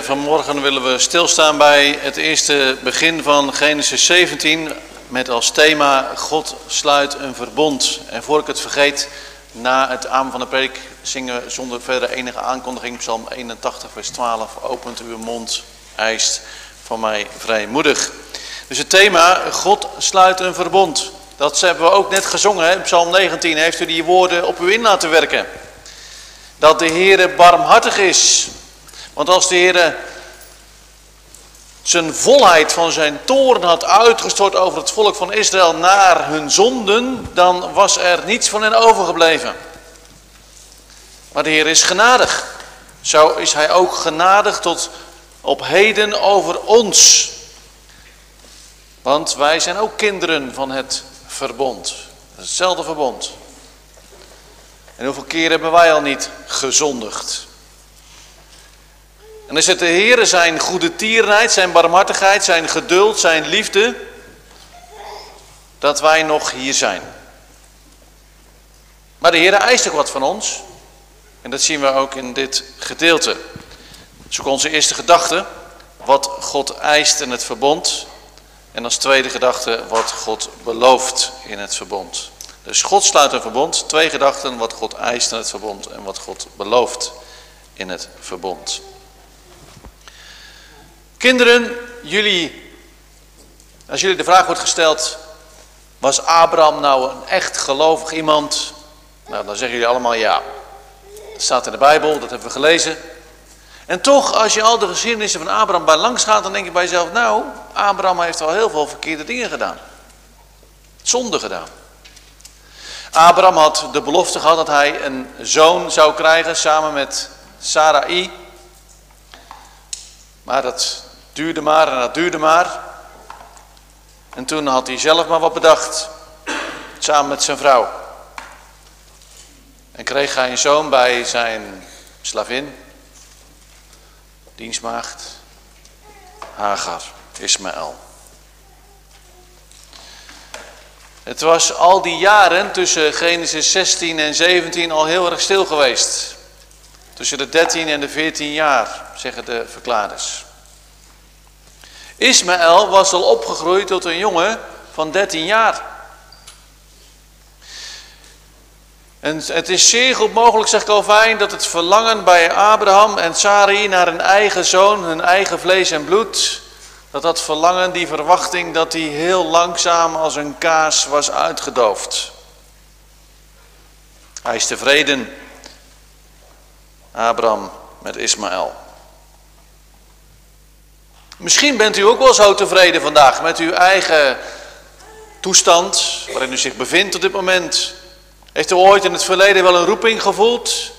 Vanmorgen willen we stilstaan bij het eerste begin van Genesis 17 met als thema God sluit een verbond. En voor ik het vergeet, na het aan van de preek zingen we zonder verder enige aankondiging Psalm 81 vers 12. Opent uw mond, eist van mij vrijmoedig. Dus het thema God sluit een verbond. Dat hebben we ook net gezongen? Psalm 19 heeft u die woorden op u in laten werken. Dat de Heere barmhartig is want als de Heer zijn volheid van zijn toorn had uitgestort over het volk van Israël naar hun zonden, dan was er niets van hen overgebleven. Maar de Heer is genadig. Zo is hij ook genadig tot op heden over ons. Want wij zijn ook kinderen van het verbond. Hetzelfde verbond. En hoeveel keer hebben wij al niet gezondigd? En is het de Heer zijn goede tierenheid, zijn barmhartigheid, zijn geduld, zijn liefde, dat wij nog hier zijn. Maar de Heer eist ook wat van ons. En dat zien we ook in dit gedeelte. Zoek onze eerste gedachte, wat God eist in het verbond. En als tweede gedachte, wat God belooft in het verbond. Dus God sluit een verbond. Twee gedachten, wat God eist in het verbond en wat God belooft in het verbond. Kinderen, jullie, als jullie de vraag wordt gesteld, was Abraham nou een echt gelovig iemand? Nou, dan zeggen jullie allemaal ja. Dat staat in de Bijbel, dat hebben we gelezen. En toch, als je al de geschiedenissen van Abraham bij langs gaat, dan denk je bij jezelf, nou, Abraham heeft wel heel veel verkeerde dingen gedaan. Zonde gedaan. Abraham had de belofte gehad dat hij een zoon zou krijgen samen met Sarai. Maar dat duurde maar en dat duurde maar. En toen had hij zelf maar wat bedacht. Samen met zijn vrouw. En kreeg hij een zoon bij zijn slavin. Dienstmaagd. Hagar. Ismaël. Het was al die jaren tussen Genesis 16 en 17 al heel erg stil geweest. Tussen de 13 en de 14 jaar, zeggen de verklaarders. Ismaël was al opgegroeid tot een jongen van 13 jaar. En het is zeer goed mogelijk, zegt Calvijn, dat het verlangen bij Abraham en Sarai naar een eigen zoon, hun eigen vlees en bloed, dat dat verlangen, die verwachting, dat die heel langzaam als een kaas was uitgedoofd. Hij is tevreden, Abraham met Ismaël. Misschien bent u ook wel zo tevreden vandaag met uw eigen toestand waarin u zich bevindt op dit moment. Heeft u ooit in het verleden wel een roeping gevoeld?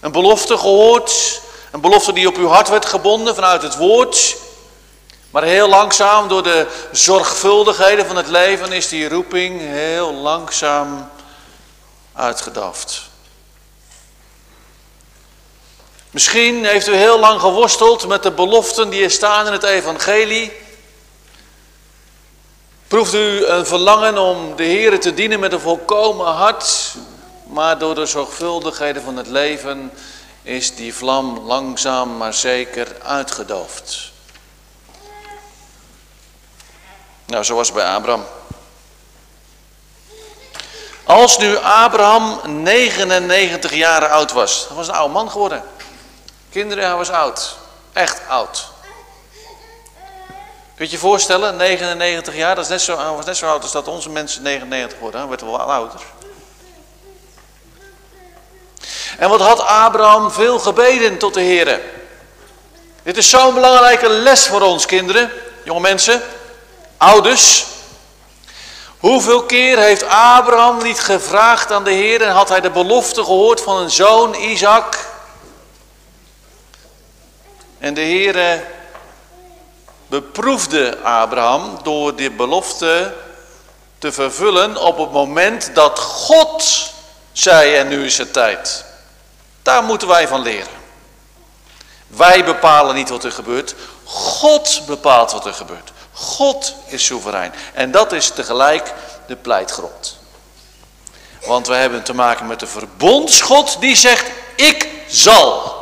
Een belofte gehoord? Een belofte die op uw hart werd gebonden vanuit het woord? Maar heel langzaam door de zorgvuldigheden van het leven is die roeping heel langzaam uitgedaft. Misschien heeft u heel lang geworsteld met de beloften die er staan in het evangelie. Proeft u een verlangen om de Heer te dienen met een volkomen hart. Maar door de zorgvuldigheden van het leven is die vlam langzaam maar zeker uitgedoofd. Nou, zo was bij Abraham. Als nu Abraham 99 jaar oud was, dan was een oude man geworden. Kinderen, hij was oud. Echt oud. Kun je je voorstellen, 99 jaar, dat is net zo, net zo oud als dat onze mensen 99 worden. Hij werd wel ouder. En wat had Abraham veel gebeden tot de Heer. Dit is zo'n belangrijke les voor ons kinderen, jonge mensen, ouders. Hoeveel keer heeft Abraham niet gevraagd aan de Heer en had hij de belofte gehoord van een zoon, Isaac... En de Heere beproefde Abraham door die belofte te vervullen op het moment dat God zei en nu is het tijd. Daar moeten wij van leren. Wij bepalen niet wat er gebeurt. God bepaalt wat er gebeurt. God is soeverein. En dat is tegelijk de pleitgrond. Want we hebben te maken met de verbondsgod die zegt, ik zal.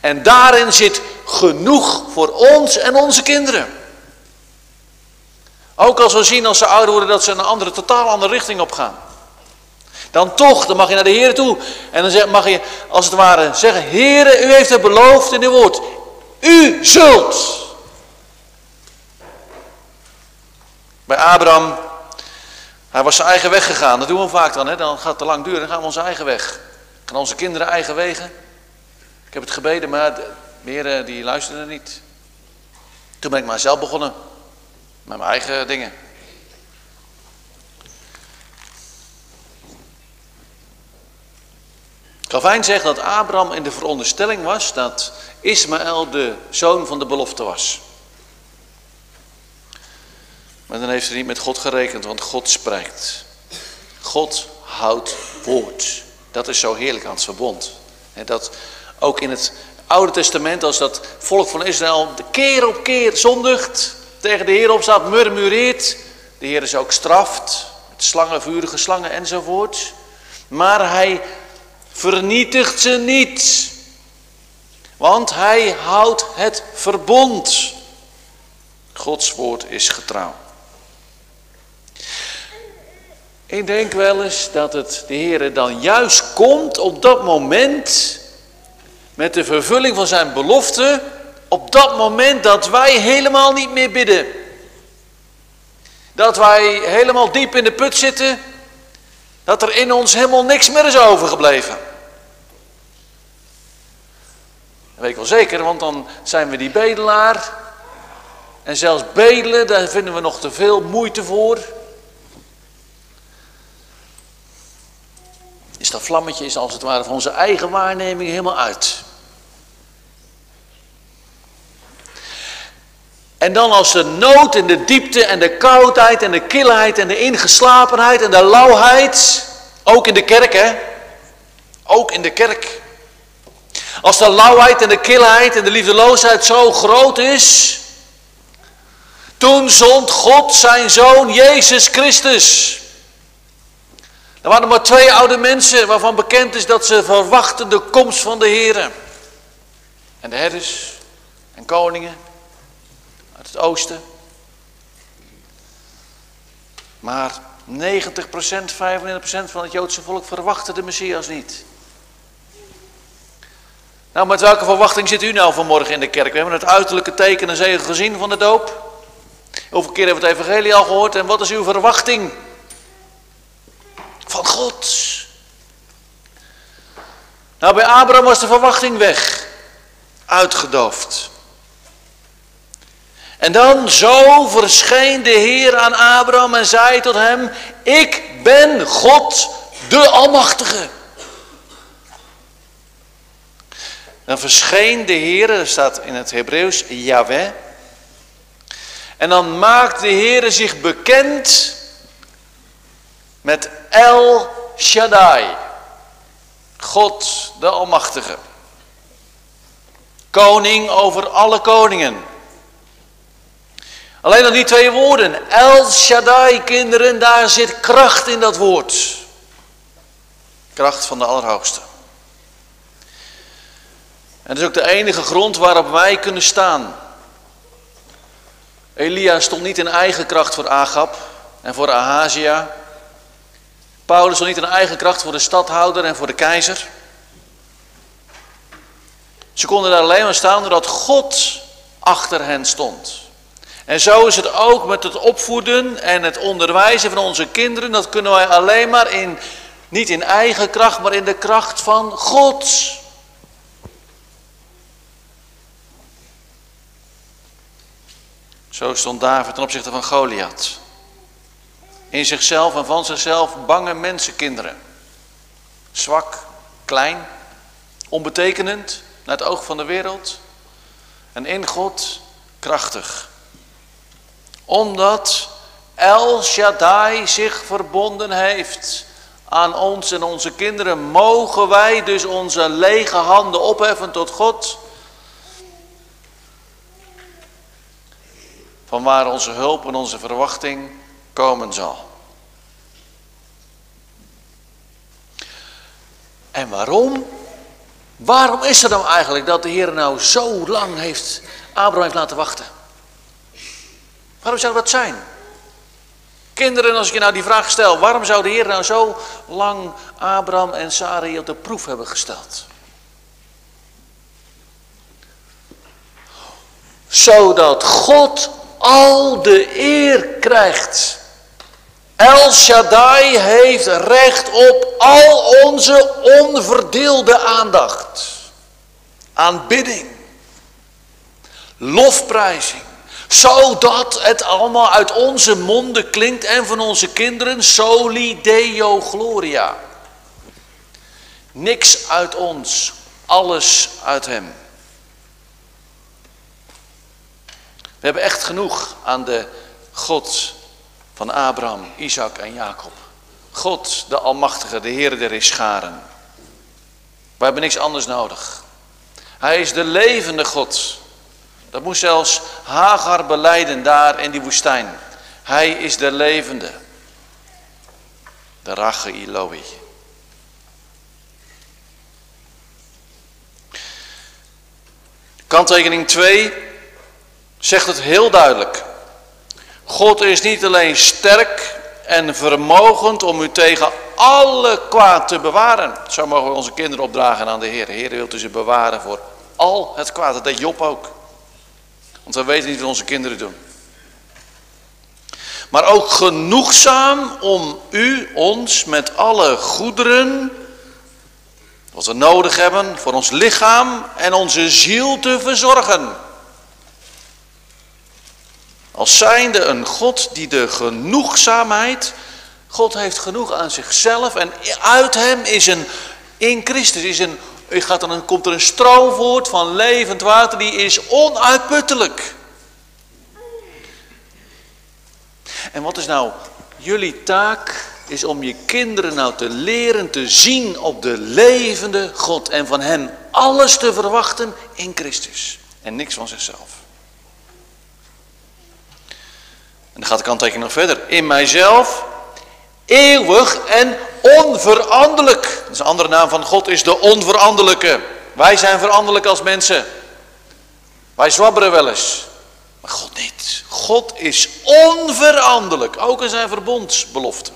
En daarin zit genoeg voor ons en onze kinderen. Ook als we zien als ze ouder worden dat ze een andere, totaal andere richting op gaan. Dan toch, dan mag je naar de Heer toe. En dan mag je als het ware zeggen, Heer, u heeft het beloofd in uw woord. U zult. Bij Abraham, hij was zijn eigen weg gegaan. Dat doen we vaak dan, hè? dan gaat het te lang duren. Dan gaan we onze eigen weg. Gaan onze kinderen eigen wegen. Ik heb het gebeden, maar de die luisterden niet. Toen ben ik maar zelf begonnen. Met mijn eigen dingen. Calvijn zegt dat Abraham in de veronderstelling was dat Ismaël de zoon van de belofte was. Maar dan heeft hij niet met God gerekend, want God spreekt. God houdt woord. Dat is zo heerlijk aan het verbond. dat ook in het Oude Testament, als dat volk van Israël keer op keer zondigt, tegen de Heer opstaat, murmureert, de Heer is ook straft, met slangen, vurige slangen enzovoort. Maar hij vernietigt ze niet. Want hij houdt het verbond. Gods woord is getrouw. Ik denk wel eens dat het de Heer dan juist komt op dat moment met de vervulling van zijn belofte, op dat moment dat wij helemaal niet meer bidden. Dat wij helemaal diep in de put zitten, dat er in ons helemaal niks meer is overgebleven. Dat weet ik wel zeker, want dan zijn we die bedelaar. En zelfs bedelen, daar vinden we nog te veel moeite voor. Is dat vlammetje is als het ware van onze eigen waarneming helemaal uit. En dan als de nood en de diepte en de koudheid en de kilheid en de ingeslapenheid en de lauwheid, ook in de kerk hè, ook in de kerk. Als de lauwheid en de kilheid en de liefdeloosheid zo groot is, toen zond God zijn zoon Jezus Christus. Er waren maar twee oude mensen waarvan bekend is dat ze verwachten de komst van de Heer. En de herders en koningen uit het oosten. Maar 90%, 95% van het Joodse volk verwachtte de Messias niet. Nou, met welke verwachting zit u nou vanmorgen in de kerk? We hebben het uiterlijke teken en gezien van de doop. Hoeveel keer hebben we het evangelie al gehoord en wat is uw verwachting? Van God. Nou, bij Abraham was de verwachting weg. Uitgedoofd. En dan zo verscheen de Heer aan Abraham en zei tot hem, ik ben God, de Almachtige. Dan verscheen de Heer, dat staat in het Hebreeuws, Yahweh. En dan maakt de Heer zich bekend met El Shaddai. God de Almachtige. Koning over alle koningen. Alleen al die twee woorden. El Shaddai, kinderen, daar zit kracht in dat woord. Kracht van de Allerhoogste. En dat is ook de enige grond waarop wij kunnen staan. Elia stond niet in eigen kracht voor Agab en voor Ahazia. Paulus stond niet in eigen kracht voor de stadhouder en voor de keizer. Ze konden daar alleen maar staan doordat God achter hen stond. En zo is het ook met het opvoeden en het onderwijzen van onze kinderen. Dat kunnen wij alleen maar in, niet in eigen kracht, maar in de kracht van God. Zo stond David ten opzichte van Goliath. In zichzelf en van zichzelf bange mensenkinderen. Zwak, klein, onbetekenend naar het oog van de wereld. En in God krachtig. Omdat El Shaddai zich verbonden heeft aan ons en onze kinderen, mogen wij dus onze lege handen opheffen tot God van waar onze hulp en onze verwachting komen zal. En waarom? Waarom is het nou eigenlijk dat de Heer nou zo lang heeft, Abraham heeft laten wachten? Waarom zou dat zijn? Kinderen, als ik je nou die vraag stel, waarom zou de Heer nou zo lang Abraham en Sarai op de proef hebben gesteld? Zodat God al de eer krijgt. El Shaddai heeft recht op al onze onverdeelde aandacht. Aanbidding. Lofprijzing. Zodat het allemaal uit onze monden klinkt en van onze kinderen. Soli Deo Gloria. Niks uit ons, alles uit Hem. We hebben echt genoeg aan de God van Abraham, Isaac en Jacob. God, de Almachtige, de Heer der Scharen. We hebben niks anders nodig. Hij is de levende God. Dat moest zelfs Hagar beleiden daar in die woestijn. Hij is de levende. De Rache Iloi. Kanttekening 2 zegt het heel duidelijk. God is niet alleen sterk en vermogend om u tegen alle kwaad te bewaren. Zo mogen we onze kinderen opdragen aan de Heer. De Heer wil u ze bewaren voor al het kwaad. Dat deed Job ook. Want we weten niet wat onze kinderen doen. Maar ook genoegzaam om u, ons, met alle goederen, wat we nodig hebben voor ons lichaam en onze ziel te verzorgen. Als zijnde een God die de genoegzaamheid, God heeft genoeg aan zichzelf en uit hem is een, in Christus is een, gaat dan, komt er een stroom voort van levend water, die is onuitputtelijk. En wat is nou jullie taak? Is om je kinderen nou te leren te zien op de levende God en van hen alles te verwachten in Christus en niks van zichzelf. En dan gaat de kanttekening nog verder. In mijzelf, eeuwig en onveranderlijk. Dat is een andere naam van God, is de onveranderlijke. Wij zijn veranderlijk als mensen. Wij zwabberen wel eens. Maar God niet. God is onveranderlijk, ook in zijn verbondsbelofte.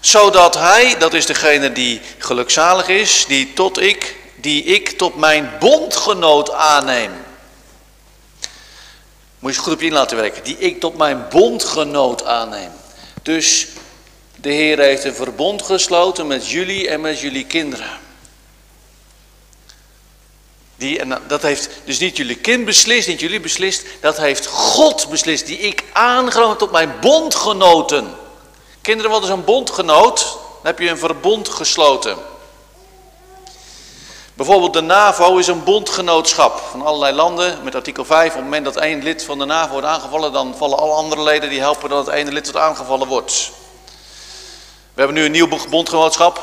Zodat hij, dat is degene die gelukzalig is, die tot ik, die ik tot mijn bondgenoot aanneem. Moet je goed op je in laten werken. Die ik tot mijn bondgenoot aanneem. Dus de Heer heeft een verbond gesloten met jullie en met jullie kinderen. Die, en dat heeft dus niet jullie kind beslist, niet jullie beslist. Dat heeft God beslist, die ik aangenomen tot mijn bondgenoten. Kinderen, wat is een bondgenoot? Dan heb je een verbond gesloten. Bijvoorbeeld de NAVO is een bondgenootschap van allerlei landen met artikel 5. Op het moment dat één lid van de NAVO wordt aangevallen, dan vallen alle andere leden die helpen dat het ene lid wat aangevallen wordt. We hebben nu een nieuw bondgenootschap,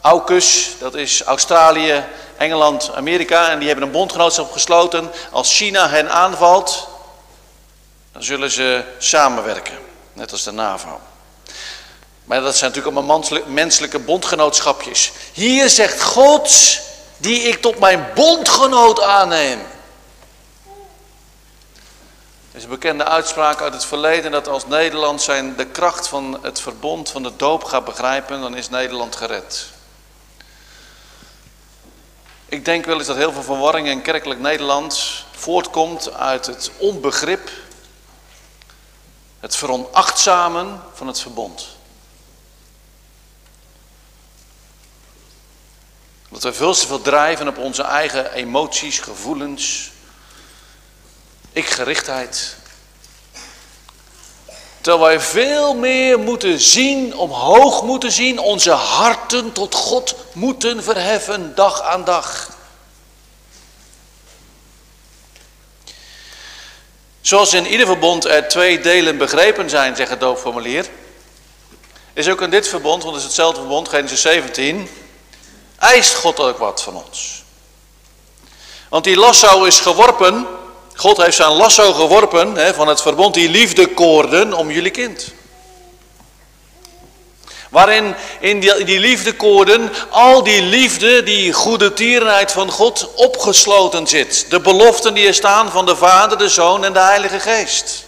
AUKUS, dat is Australië, Engeland, Amerika. En die hebben een bondgenootschap gesloten. Als China hen aanvalt, dan zullen ze samenwerken, net als de NAVO. Maar dat zijn natuurlijk allemaal menselijke bondgenootschapjes. Hier zegt God, die ik tot mijn bondgenoot aanneem. Er is een bekende uitspraak uit het verleden dat als Nederland zijn de kracht van het verbond van de doop gaat begrijpen, dan is Nederland gered. Ik denk wel eens dat heel veel verwarring in kerkelijk Nederland voortkomt uit het onbegrip, het veronachtzamen van het verbond. Dat we veel te veel drijven op onze eigen emoties, gevoelens, ikgerichtheid. Terwijl wij veel meer moeten zien, omhoog moeten zien, onze harten tot God moeten verheffen dag aan dag. Zoals in ieder verbond er twee delen begrepen zijn, zegt het doopformulier, is ook in dit verbond, want het is hetzelfde verbond, Genesis 17, eist God ook wat van ons. Want die lasso is geworpen, God heeft zijn lasso geworpen hè, van het verbond, die liefdekoorden om jullie kind. Waarin in die, die liefdekoorden al die liefde, die goede tierenheid van God opgesloten zit. De beloften die er staan van de Vader, de Zoon en de Heilige Geest.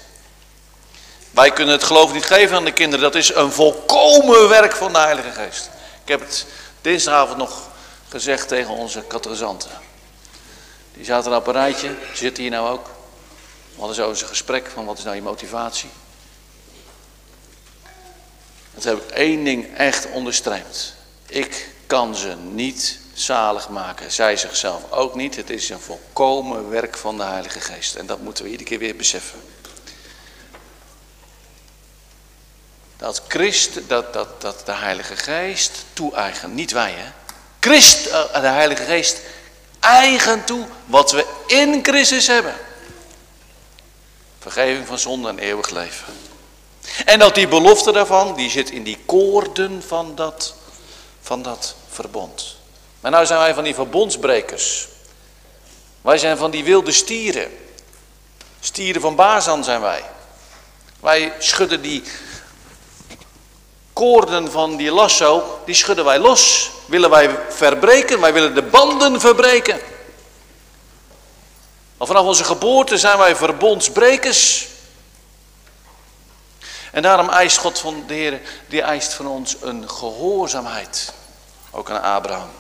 Wij kunnen het geloof niet geven aan de kinderen. Dat is een volkomen werk van de Heilige Geest. Ik heb het dinsdagavond nog gezegd tegen onze katrizanten. Die zaten op een rijtje, zitten hier nou ook. We hadden zo eens een gesprek van wat is nou je motivatie. Dat heb ik één ding echt onderstreept. Ik kan ze niet zalig maken. Zij zichzelf ook niet. Het is een volkomen werk van de Heilige Geest. En dat moeten we iedere keer weer beseffen. Dat Christ, dat, dat, dat de Heilige Geest toe-eigen, niet wij hè. Christ, eh, de Heilige Geest eigen toe wat we in Christus hebben. Vergeving van zonde en eeuwig leven. En dat die belofte daarvan, die zit in die koorden van dat, van dat verbond. Maar nou zijn wij van die verbondsbrekers. Wij zijn van die wilde stieren. Stieren van Bazan zijn wij. Wij schudden die koorden van die lasso, die schudden wij los. Willen wij verbreken, wij willen de banden verbreken. Al vanaf onze geboorte zijn wij verbondsbrekers. En daarom eist God van de Heer, die eist van ons een gehoorzaamheid. Ook aan Abraham.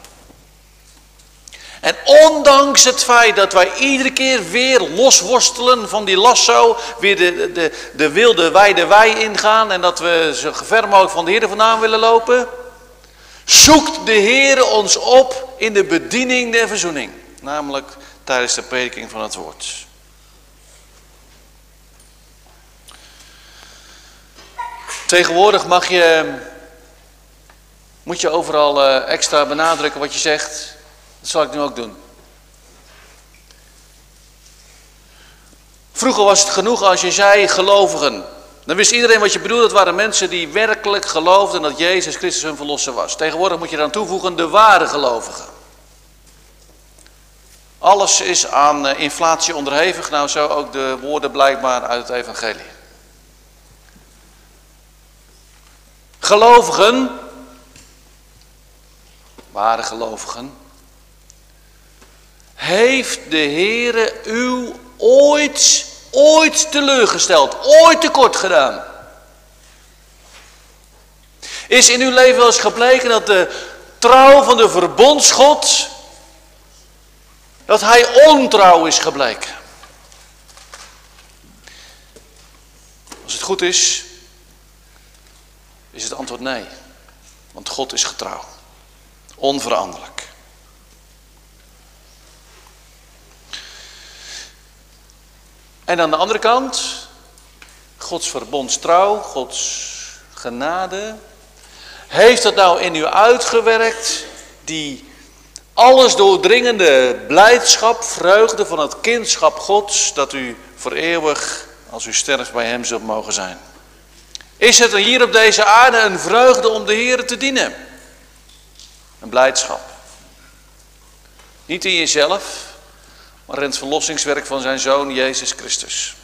En ondanks het feit dat wij iedere keer weer losworstelen van die lasso, weer de, de, de wilde wijde wei ingaan en dat we zo ver mogelijk van de Heer vandaan willen lopen, zoekt de Heer ons op in de bediening der verzoening. Namelijk tijdens de prediking van het woord. Tegenwoordig mag je, moet je overal eh, extra benadrukken wat je zegt. Dat zal ik nu ook doen. Vroeger was het genoeg als je zei gelovigen. Dan wist iedereen wat je bedoelde. Dat waren mensen die werkelijk geloofden dat Jezus Christus hun verlosser was. Tegenwoordig moet je eraan toevoegen de ware gelovigen. Alles is aan eh, inflatie onderhevig. Nou zo ook de woorden blijkbaar uit het evangelie. Gelovigen, ware gelovigen, heeft de Heere u ooit, ooit teleurgesteld, ooit tekort gedaan? Is in uw leven wel eens gebleken dat de trouw van de verbondsgod, dat hij ontrouw is gebleken? Als het goed is, is het antwoord nee. Want God is getrouw. Onveranderlijk. En aan de andere kant, Gods verbondstrouw, Gods genade. Heeft dat nou in u uitgewerkt, die alles doordringende blijdschap, vreugde van het kindschap Gods, dat u voor eeuwig, als u sterft, bij Hem zult mogen zijn? Is het hier op deze aarde een vreugde om de Heer te dienen? Een blijdschap. Niet in jezelf, maar in het verlossingswerk van zijn Zoon Jezus Christus.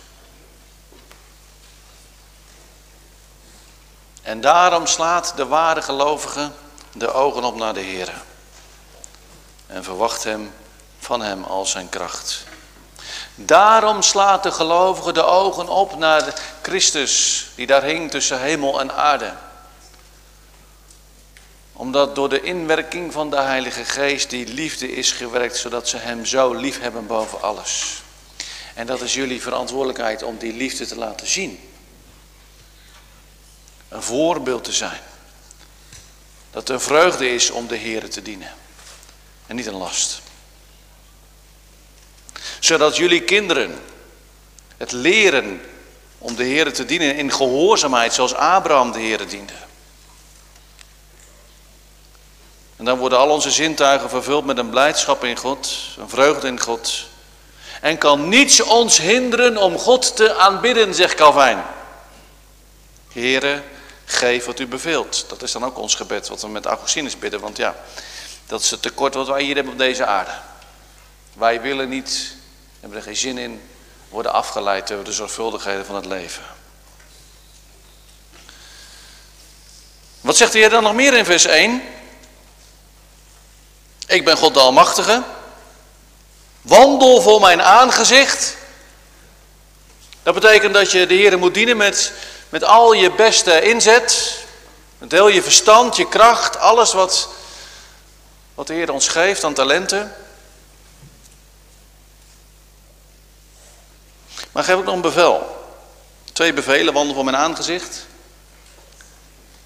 En daarom slaat de ware gelovige de ogen op naar de Heer. En verwacht hem van hem als zijn kracht. Daarom slaat de gelovige de ogen op naar Christus, die daar hing tussen hemel en aarde. Omdat door de inwerking van de Heilige Geest die liefde is gewerkt, zodat ze hem zo lief hebben boven alles. En dat is jullie verantwoordelijkheid om die liefde te laten zien. Een voorbeeld te zijn. Dat een vreugde is om de Heer te dienen. En niet een last zodat jullie kinderen het leren om de Heer te dienen in gehoorzaamheid zoals Abraham de Heer diende. En dan worden al onze zintuigen vervuld met een blijdschap in God, een vreugde in God. En kan niets ons hinderen om God te aanbidden, zegt Calvijn. Here, geef wat u beveelt. Dat is dan ook ons gebed, wat we met Augustinus bidden. Want ja, dat is het tekort wat wij hier hebben op deze aarde. Wij willen niet hebben er geen zin in, worden afgeleid door de zorgvuldigheden van het leven. Wat zegt de Heer dan nog meer in vers 1? Ik ben God de Almachtige. Wandel voor mijn aangezicht. Dat betekent dat je de Heer moet dienen met, met al je beste inzet. Met heel je verstand, je kracht, alles wat, wat de Heer ons geeft aan talenten. Maar geef ook nog een bevel. Twee bevelen, wandel voor mijn aangezicht.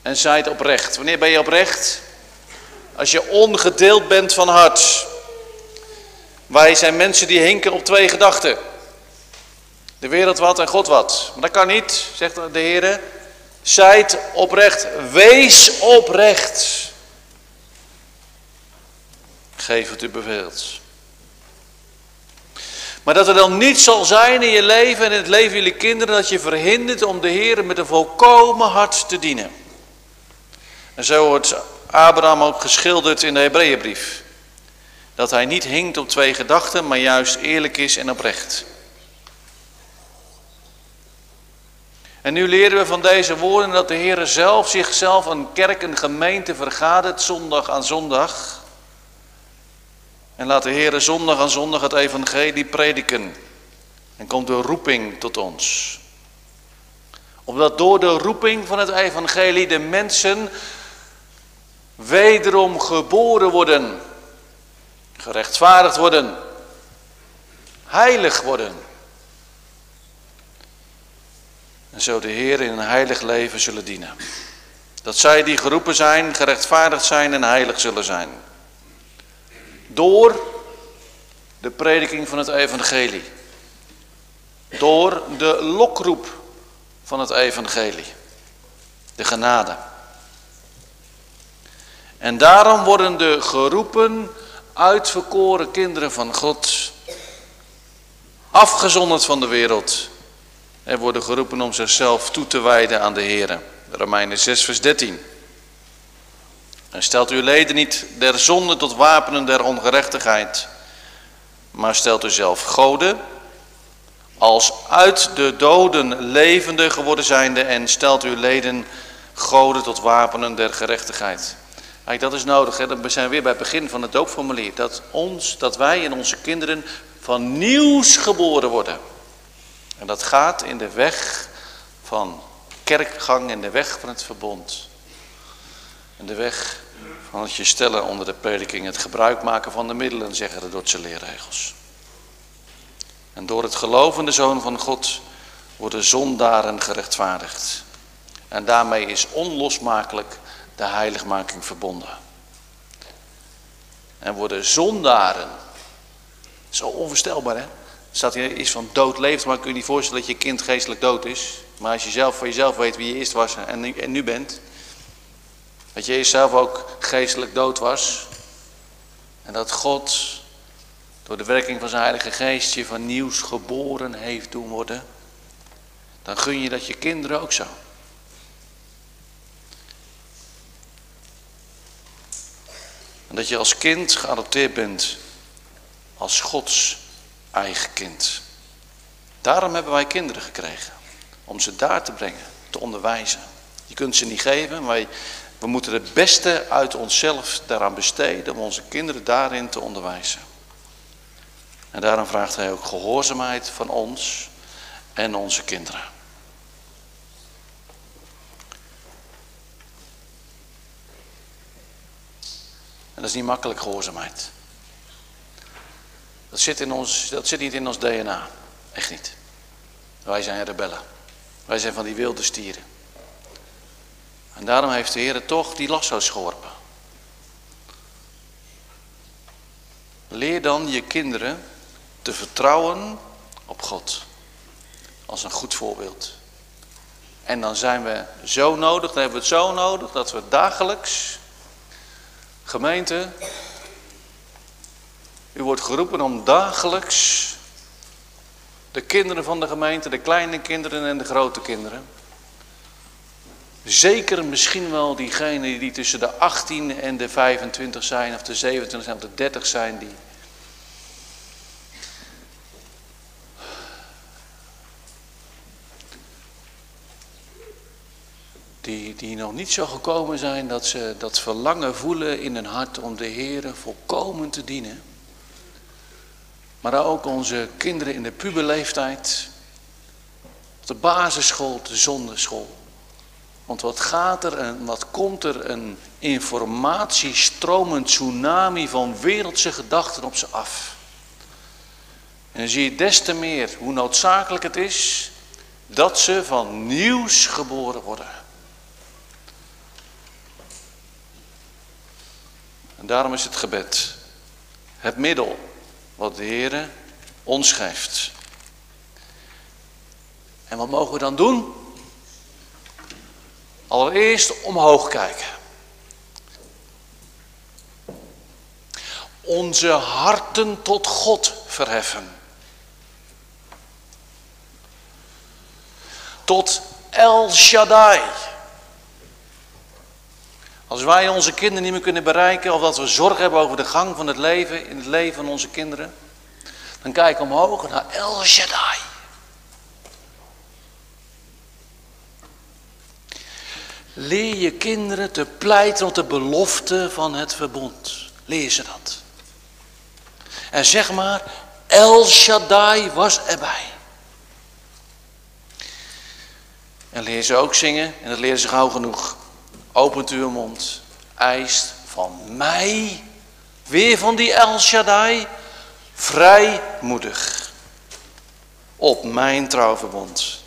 En zijt oprecht. Wanneer ben je oprecht? Als je ongedeeld bent van hart. Wij zijn mensen die hinken op twee gedachten. De wereld wat en God wat. Maar dat kan niet, zegt de Heer. Zijt oprecht. Wees oprecht. Geef het u beveelt. Maar dat er dan niet zal zijn in je leven en in het leven jullie kinderen dat je verhindert om de Heer met een volkomen hart te dienen. En zo wordt Abraham ook geschilderd in de Hebreeënbrief. Dat hij niet hinkt op twee gedachten, maar juist eerlijk is en oprecht. En nu leren we van deze woorden dat de Heer zelf zichzelf een kerk, een gemeente vergadert zondag aan zondag. En laat de Heer zondag aan zondag het evangelie prediken. En komt de roeping tot ons. Omdat door de roeping van het evangelie de mensen wederom geboren worden. Gerechtvaardigd worden. Heilig worden. En zo de Heer in een heilig leven zullen dienen. Dat zij die geroepen zijn, gerechtvaardigd zijn en heilig zullen zijn. Door de prediking van het evangelie. Door de lokroep van het evangelie. De genade. En daarom worden de geroepen, uitverkoren kinderen van God afgezonderd van de wereld en worden geroepen om zichzelf toe te wijden aan de Heer. Romeinen 6 vers 13. En stelt uw leden niet der zonde tot wapenen der ongerechtigheid, maar stelt u zelf goden, als uit de doden levende geworden zijnde en stelt uw leden goden tot wapenen der gerechtigheid. Dat is nodig. Hè? Dan zijn we weer bij het begin van het doopformulier. Dat, ons, dat wij en onze kinderen van nieuws geboren worden. En dat gaat in de weg van kerkgang, in de weg van het verbond. In de weg van het je stellen onder de prediking, het gebruik maken van de middelen, zeggen de Dordtse leerregels. En door het gelovende Zoon van God worden zondaren gerechtvaardigd. En daarmee is onlosmakelijk de heiligmaking verbonden. En worden zondaren, zo onvoorstelbaar hè, staat hier iets van dood leeft, maar kun je niet voorstellen dat je kind geestelijk dood is. Maar als je zelf van jezelf weet wie je eerst was en nu, en nu bent, dat je eerst zelf ook geestelijk dood was. En dat God door de werking van zijn heilige geest je van nieuws geboren heeft doen worden. Dan gun je dat je kinderen ook zo. Dat je als kind geadopteerd bent als Gods eigen kind. Daarom hebben wij kinderen gekregen. Om ze daar te brengen, te onderwijzen. Je kunt ze niet geven, maar we moeten het beste uit onszelf daaraan besteden om onze kinderen daarin te onderwijzen. En daarom vraagt hij ook gehoorzaamheid van ons en onze kinderen. En dat is niet makkelijk gehoorzaamheid. Dat zit, in ons, dat zit niet in ons DNA. Echt niet. Wij zijn rebellen. Wij zijn van die wilde stieren. En daarom heeft de Heer toch die lasso's geworpen. Leer dan je kinderen te vertrouwen op God. Als een goed voorbeeld. En dan zijn we zo nodig, dan hebben we het zo nodig dat we dagelijks, gemeente, u wordt geroepen om dagelijks de kinderen van de gemeente, de kleine kinderen en de grote kinderen. Zeker misschien wel diegenen die tussen de 18 en de 25 zijn, of de 27 zijn, of de 30 zijn, die die, die nog niet zo gekomen zijn dat ze dat verlangen voelen in hun hart om de Heer volkomen te dienen. Maar ook onze kinderen in de puberleeftijd, op de basisschool, de zonderschool. Want wat gaat er en wat komt er een informatiestromend tsunami van wereldse gedachten op ze af. En dan zie je des te meer hoe noodzakelijk het is dat ze van nieuws geboren worden. En daarom is het gebed het middel wat de Heer ons geeft. En wat mogen we dan doen? Allereerst omhoog kijken. Onze harten tot God verheffen. Tot El Shaddai. Als wij onze kinderen niet meer kunnen bereiken, of dat we zorg hebben over de gang van het leven, in het leven van onze kinderen, dan kijk omhoog naar El Shaddai. Leer je kinderen te pleiten op de belofte van het verbond. Leer ze dat. En zeg maar, El Shaddai was erbij. En leer ze ook zingen, en dat leren ze gauw genoeg. Opent uw mond, eist van mij, weer van die El Shaddai, vrijmoedig. Op mijn trouwverbond.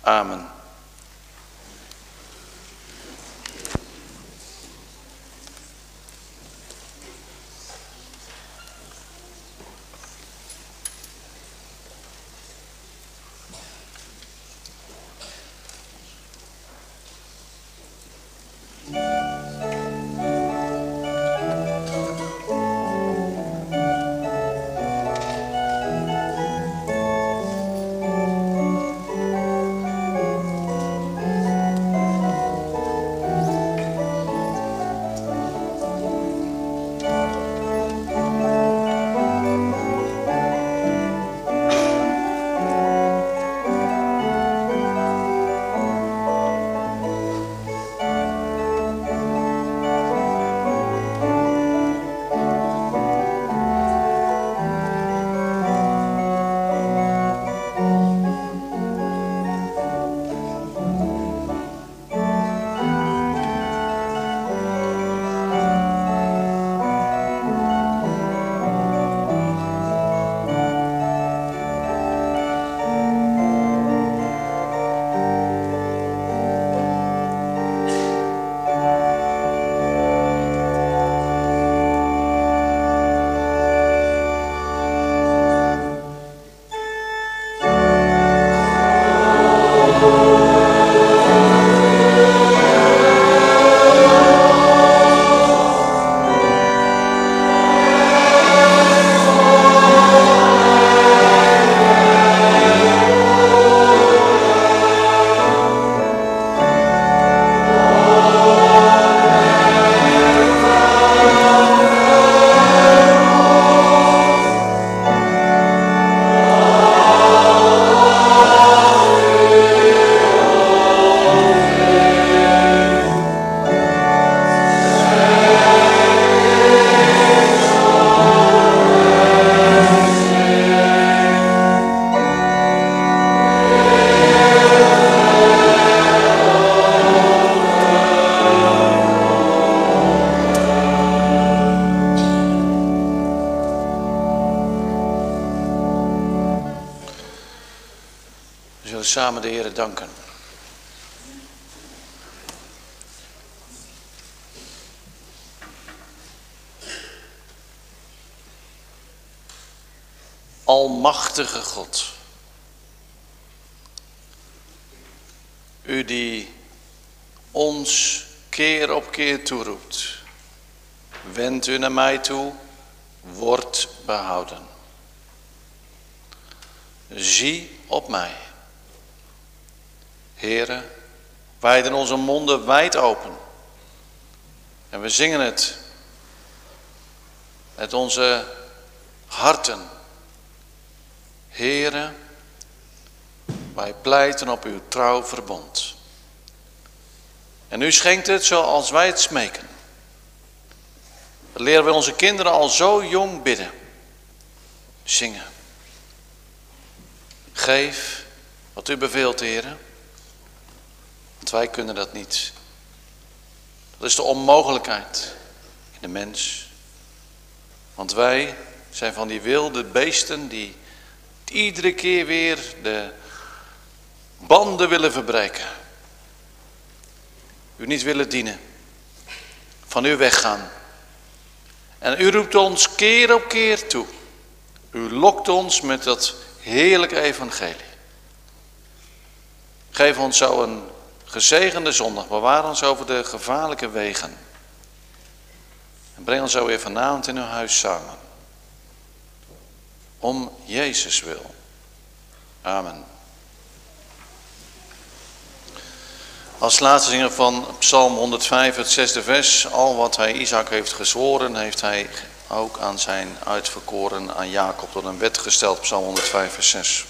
Amen. U naar mij toe, wordt behouden. Zie op mij. Heren, wijden onze monden wijd open. En we zingen het met onze harten. Heren, wij pleiten op uw trouw verbond. En u schenkt het zoals wij het smeken. Leren we onze kinderen al zo jong bidden. Zingen. Geef wat u beveelt, heren. Want wij kunnen dat niet. Dat is de onmogelijkheid in de mens. Want wij zijn van die wilde beesten die iedere keer weer de banden willen verbreken. U niet willen dienen. Van u weggaan. En u roept ons keer op keer toe. U lokt ons met dat heerlijke evangelie. Geef ons zo een gezegende zondag. Bewaar ons over de gevaarlijke wegen. En breng ons zo weer vanavond in uw huis samen. Om Jezus wil. Amen. Als laatste zinger van Psalm 105, het zesde vers. Al wat hij Isaac heeft gezworen, heeft hij ook aan zijn uitverkoren, aan Jacob, tot een wet gesteld. Psalm 105, vers 6.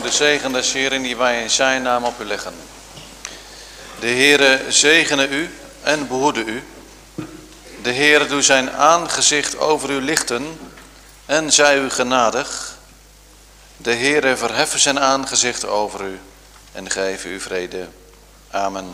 De zegen des Heeren die wij in zijn naam op u leggen. De Heere zegene u en behoede u. De Heere doe zijn aangezicht over u lichten en zij u genadig. De Heere verheffen zijn aangezicht over u en geven u vrede. Amen.